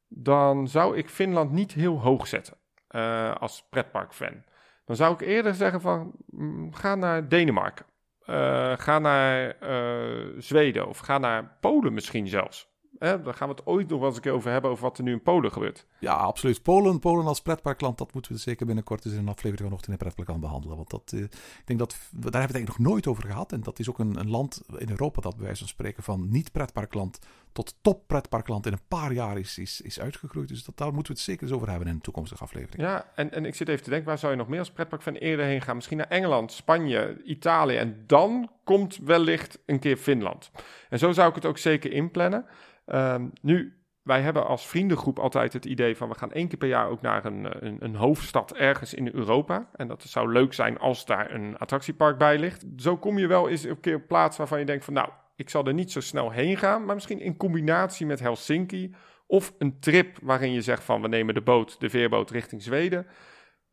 Speaker 5: dan zou ik Finland niet heel hoog zetten uh, als pretpark-fan. Dan zou ik eerder zeggen van, mm, ga naar Denemarken. Uh, ga naar uh, Zweden of ga naar Polen misschien zelfs. Hè, daar gaan we het ooit nog wel eens een keer over hebben, over wat er nu in Polen gebeurt.
Speaker 4: Ja, absoluut. Polen, Polen als pretparkland, dat moeten we zeker binnenkort eens in een aflevering nog in pretparkland behandelen. Want dat, uh, ik denk dat, daar hebben we het eigenlijk nog nooit over gehad. En dat is ook een, een land in Europa dat bij wijze van spreken van niet-pretparkland tot top-pretparkland in een paar jaar is, is, is uitgegroeid. Dus dat, daar moeten we het zeker eens over hebben in een toekomstige aflevering.
Speaker 5: Ja, en, en ik zit even te denken, waar zou je nog meer als pretpark van eerder heen gaan? Misschien naar Engeland, Spanje, Italië. En dan komt wellicht een keer Finland. En zo zou ik het ook zeker inplannen. Um, nu, wij hebben als vriendengroep altijd het idee van we gaan één keer per jaar ook naar een, een, een, hoofdstad ergens in Europa. En dat zou leuk zijn als daar een attractiepark bij ligt. Zo kom je wel eens een keer op plaats waarvan je denkt van nou, ik zal er niet zo snel heen gaan. Maar misschien in combinatie met Helsinki of een trip waarin je zegt van we nemen de boot, de veerboot richting Zweden.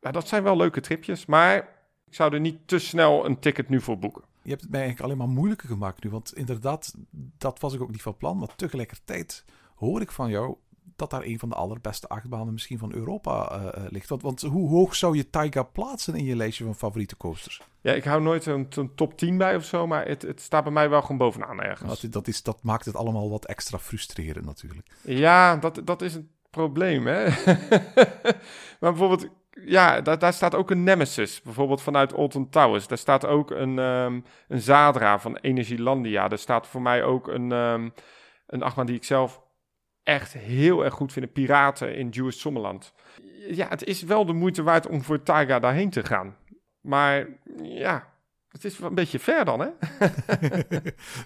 Speaker 5: Nou, dat zijn wel leuke tripjes, maar ik zou er niet te snel een ticket nu voor boeken
Speaker 4: je hebt het mij eigenlijk alleen maar moeilijker gemaakt nu. Want inderdaad, dat was ik ook niet van plan. Maar tegelijkertijd hoor ik van jou dat daar een van de allerbeste achtbanen misschien van Europa uh, ligt. Want, want, hoe hoog zou je Taiga plaatsen in je lijstje van favoriete coasters?
Speaker 5: Ja, ik hou nooit een, een top 10 bij of zo, maar het, het, staat bij mij wel gewoon bovenaan ergens.
Speaker 4: Dat, dat, is, dat maakt het allemaal wat extra frustrerend natuurlijk.
Speaker 5: Ja, dat, dat is een probleem, hè. maar bijvoorbeeld, ja, daar, daar staat ook een Nemesis, bijvoorbeeld vanuit Alton Towers. Daar staat ook een, um, een Zadra van Energielandia. Daar staat voor mij ook een, um, een achtbaan die ik zelf echt heel erg goed vinden. Piraten in Jewish Sommerland. Ja, het is wel de moeite waard om voor Taiga daarheen te gaan. Maar ja, het is wel een beetje ver dan, hè?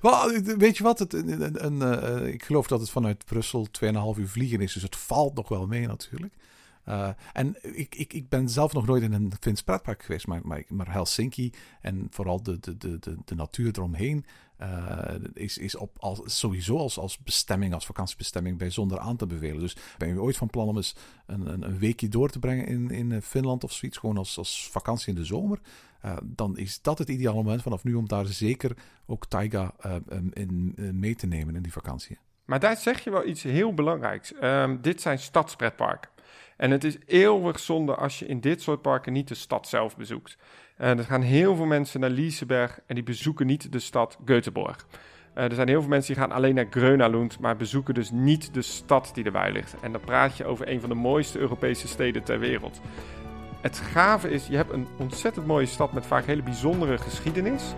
Speaker 4: weet je wat? Het, een, een, uh, ik geloof dat het vanuit Brussel 2,5 uur vliegen is. Dus het valt nog wel mee natuurlijk. Uh, en ik, ik, ik ben zelf nog nooit in een Fins pretpark geweest, maar, maar, Helsinki en vooral de, de, de, de, natuur eromheen uh, is, is op, sowieso als, als bestemming, als vakantiebestemming bijzonder aan te bevelen. Dus ben je ooit van plan om eens een, een, een weekje door te brengen in, in Finland of zoiets, gewoon als, als vakantie in de zomer, dan is dat het ideale moment vanaf nu om daar zeker ook Taiga in, mee te nemen in die vakantie.
Speaker 5: Maar daar zeg je wel iets heel belangrijks. Um, dit zijn stadspretparken. En het is eeuwig zonde als je in dit soort parken niet de stad zelf bezoekt. Uh, er gaan heel veel mensen naar Liseberg en die bezoeken niet de stad Göteborg. Uh, er zijn heel veel mensen die gaan alleen naar Grönalund, maar bezoeken dus niet de stad die erbij ligt. En dan praat je over een van de mooiste Europese steden ter wereld. Het gave is, je hebt een ontzettend mooie stad met vaak hele bijzondere geschiedenis.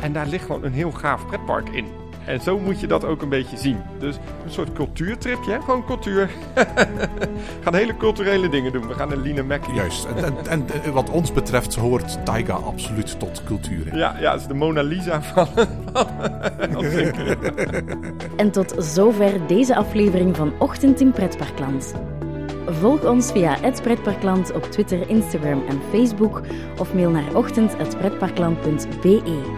Speaker 5: En daar ligt gewoon een heel gaaf pretpark in. En zo moet je dat ook een beetje zien. Dus een soort cultuurtripje, hè? gewoon cultuur. we gaan hele culturele dingen doen. We gaan naar Lina Mackie.
Speaker 4: Juist. En, en, en, wat ons betreft hoort Taiga absoluut tot cultuur.
Speaker 5: Ja, ja, het is de Mona Lisa van...
Speaker 3: en tot zover deze aflevering van Ochtend in Pretparkland. Volg ons via het Pretparkland op Twitter, Instagram en Facebook of mail naar ochtend.pretparkland.be.